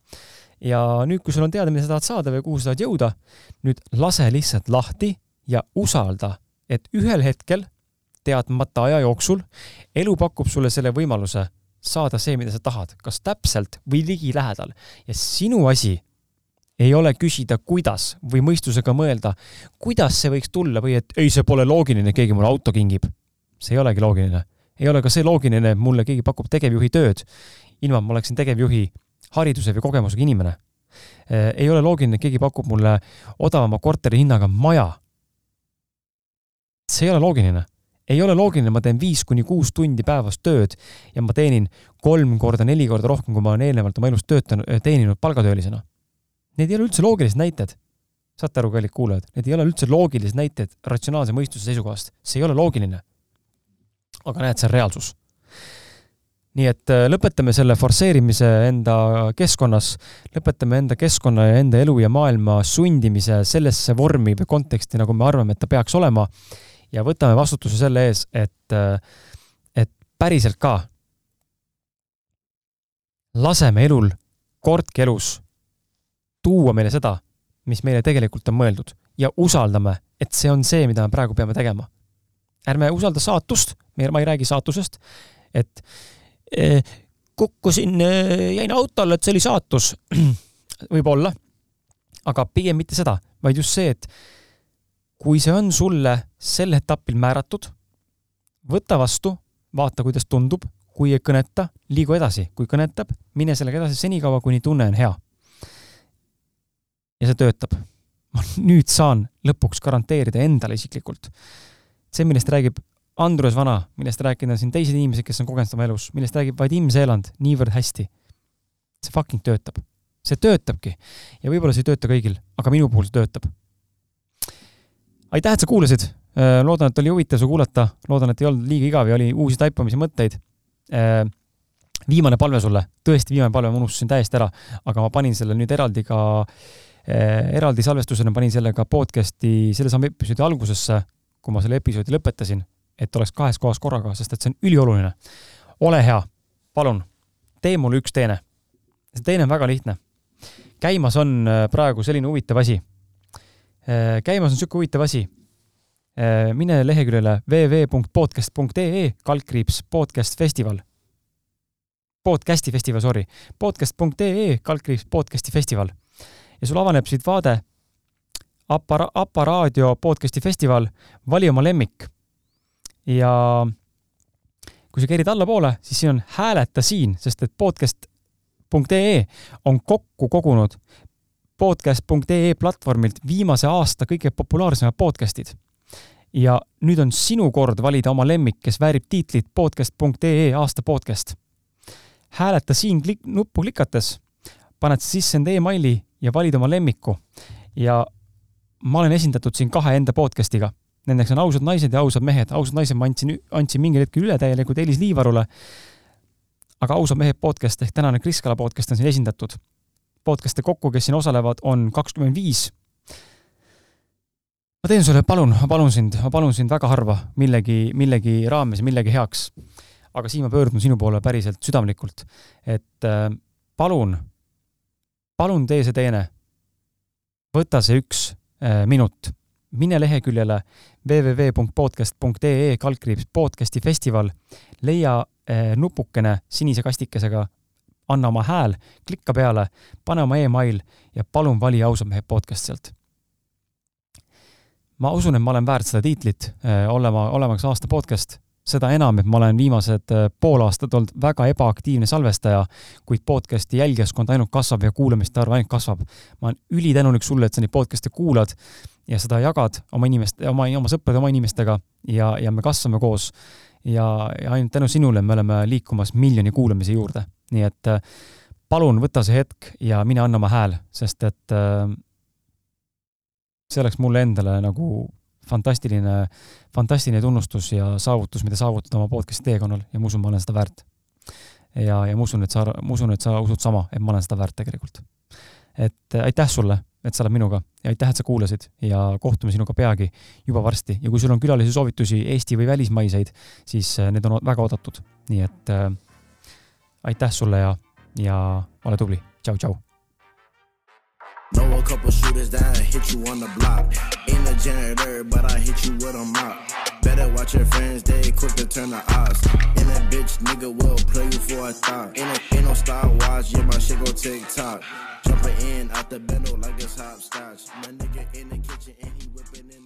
ja nüüd, kui sul on teada, mida sa tahad saada või kuhu sa tahad jõuda, nüüd lase lihtsalt lahti ja usalda, et ühel hetkel, teadmata aja jooksul, elu pakub sulle selle võimaluse saada see, mida sa tahad, kas täpselt või ligilähedal. ja sinu asi ei ole küsida, kuidas või mõistusega mõelda, kuidas see võiks tulla või et ei, see pole loogiline, keegi mulle auto kingib. see ei olegi loogiline. ei ole ka see loogiline, et mulle keegi pakub tegevjuhi tööd, ilma et ma oleksin tegevjuhi hariduse või kogemusega inimene. Eh, ei ole loogiline, et keegi pakub mulle odavama korteri hinnaga maja. see ei ole loogiline. Ei ole loogiline, ma teen viis kuni kuus tundi päevas tööd ja ma teenin kolm korda, neli korda rohkem, kui ma olen eelnevalt oma elus töötanud, teeninud palgatöölisena. Need ei ole üldse loogilised näited. saate aru, kallid kuulajad, need ei ole üldse loogilised näited ratsionaalse mõistuse seisukohast, see ei ole loogiline. aga näed, see on reaalsus nii et lõpetame selle forsseerimise enda keskkonnas, lõpetame enda keskkonna ja enda elu ja maailma sundimise sellesse vormi või konteksti, nagu me arvame, et ta peaks olema. Ja võtame vastutuse selle ees, et, äh, et päriselt ka laseme elul, kordki elus tuua meile seda, mis meile tegelikult on mõeldud ja usaldame, et see on see, mida me praegu peame tegema. ärme usalda saatust, ma ei räägi saatusest, et Eh, kukkusin, eh, jäin autole, et see oli saatus. võib-olla, aga pigem mitte seda, vaid just see, et kui see on sulle sel etapil määratud, võta vastu, vaata, kuidas tundub, kui ei kõneta, liigu edasi, kui kõnetab, mine sellega edasi senikaua, kuni tunne on hea. ja see töötab. ma nüüd saan lõpuks garanteerida endale isiklikult. see, millest räägib Andrus Vana, millest rääkida siin teised inimesed, kes on kogenud seda oma elus, millest räägib Vadim Seeland niivõrd hästi. see fucking töötab. see töötabki. ja võib-olla see ei tööta kõigil, aga minu puhul see töötab. Aitäh, et sa kuulasid. Äh, loodan, et oli huvitav su kuulata, loodan, et ei olnud liiga igav ja oli uusi taipamise mõtteid. Äh, viimane palve sulle, tõesti viimane palve, ma unustasin täiesti ära, aga ma panin selle nüüd eraldi ka äh, eraldi salvestusena panin selle ka podcast'i sellesama episoodi algusesse, kui ma selle episoodi lõpetasin et oleks kahes kohas korraga, sest et see on ülioluline. ole hea, palun, tee mulle üks teene. see teene on väga lihtne. käimas on praegu selline huvitav asi. Äh, käimas on niisugune huvitav asi. Äh, mine leheküljele www.podcast.ee kaldkriips podcast festival. Podcasti festival, sorry. podcast.ee kaldkriips podcasti festival. ja sul avaneb siit vaade Apara-, Aparaadio podcasti festival, vali oma lemmik ja kui sa kerid allapoole, siis siin on hääleta siin, sest et podcast.ee on kokku kogunud podcast.ee platvormilt viimase aasta kõige populaarsemad podcast'id. ja nüüd on sinu kord valida oma lemmik, kes väärib tiitlit podcast.ee aasta podcast. hääleta siin klik-, nuppu klikates, paned sisse enda emaili ja valid oma lemmiku. ja ma olen esindatud siin kahe enda podcast'iga. Nendeks on Ausad naised ja Ausad mehed. ausad naised ma andsin, andsin mingil hetkel üle täielikult Elis Liivarule. aga Ausad mehed podcast ehk tänane Kris Kala podcast on siin esindatud. Podcast'e kokku, kes siin osalevad, on kakskümmend viis ma teen sulle, palun, ma palun sind, ma palun sind väga harva millegi, millegi raames, millegi heaks. aga siin ma pöördun sinu poole päriselt südamlikult, et äh, palun, palun tee see teene. võta see üks äh, minut, mine leheküljele www.podcast.ee kaldkriips podcasti festival, leia äh, nupukene sinise kastikesega, anna oma hääl, klikka peale, pane oma email ja palun vali ausad mehed podcast sealt ma usun, et ma olen väärt seda tiitlit, äh, olema, olemaks aasta podcast, seda enam, et ma olen viimased äh, pool aastat olnud väga ebaaktiivne salvestaja, kuid podcasti jälgijaskond ainult kasvab ja kuulamiste arv ainult kasvab. ma olen ülitänulik sulle, et sa neid podcast'e kuulad ja seda jagad oma inimeste, oma, oma sõprade, oma inimestega ja, ja me kasvame koos. ja, ja ainult tänu sinule me oleme liikumas miljoni kuulamise juurde, nii et äh, palun võta see hetk ja mine anna oma hääl, sest et äh, see oleks mulle endale nagu fantastiline, fantastiline tunnustus ja saavutus, mida saavutada oma podcast'i teekonnal ja ma usun, ma olen seda väärt. ja, ja ma usun, et sa, ma usun, et sa usud sama, et ma olen seda väärt tegelikult. et aitäh sulle, et sa oled minuga ja aitäh, et sa kuulasid ja kohtume sinuga peagi juba varsti ja kui sul on külalisi soovitusi, Eesti või välismaiseid, siis äh, need on väga oodatud. nii et äh, aitäh sulle ja, ja ole tubli, tšau-tšau Know a couple shooters that hit you on the block. Ain't a janitor, but I hit you with a mop. Better watch your friends, they quick to turn the odds. And that bitch nigga will play you for a thought. Ain't no, ain't no Star Wars, yeah, my shit go tick tock. Jumping in out the bendo like it's hopscotch. My nigga in the kitchen and he whipping in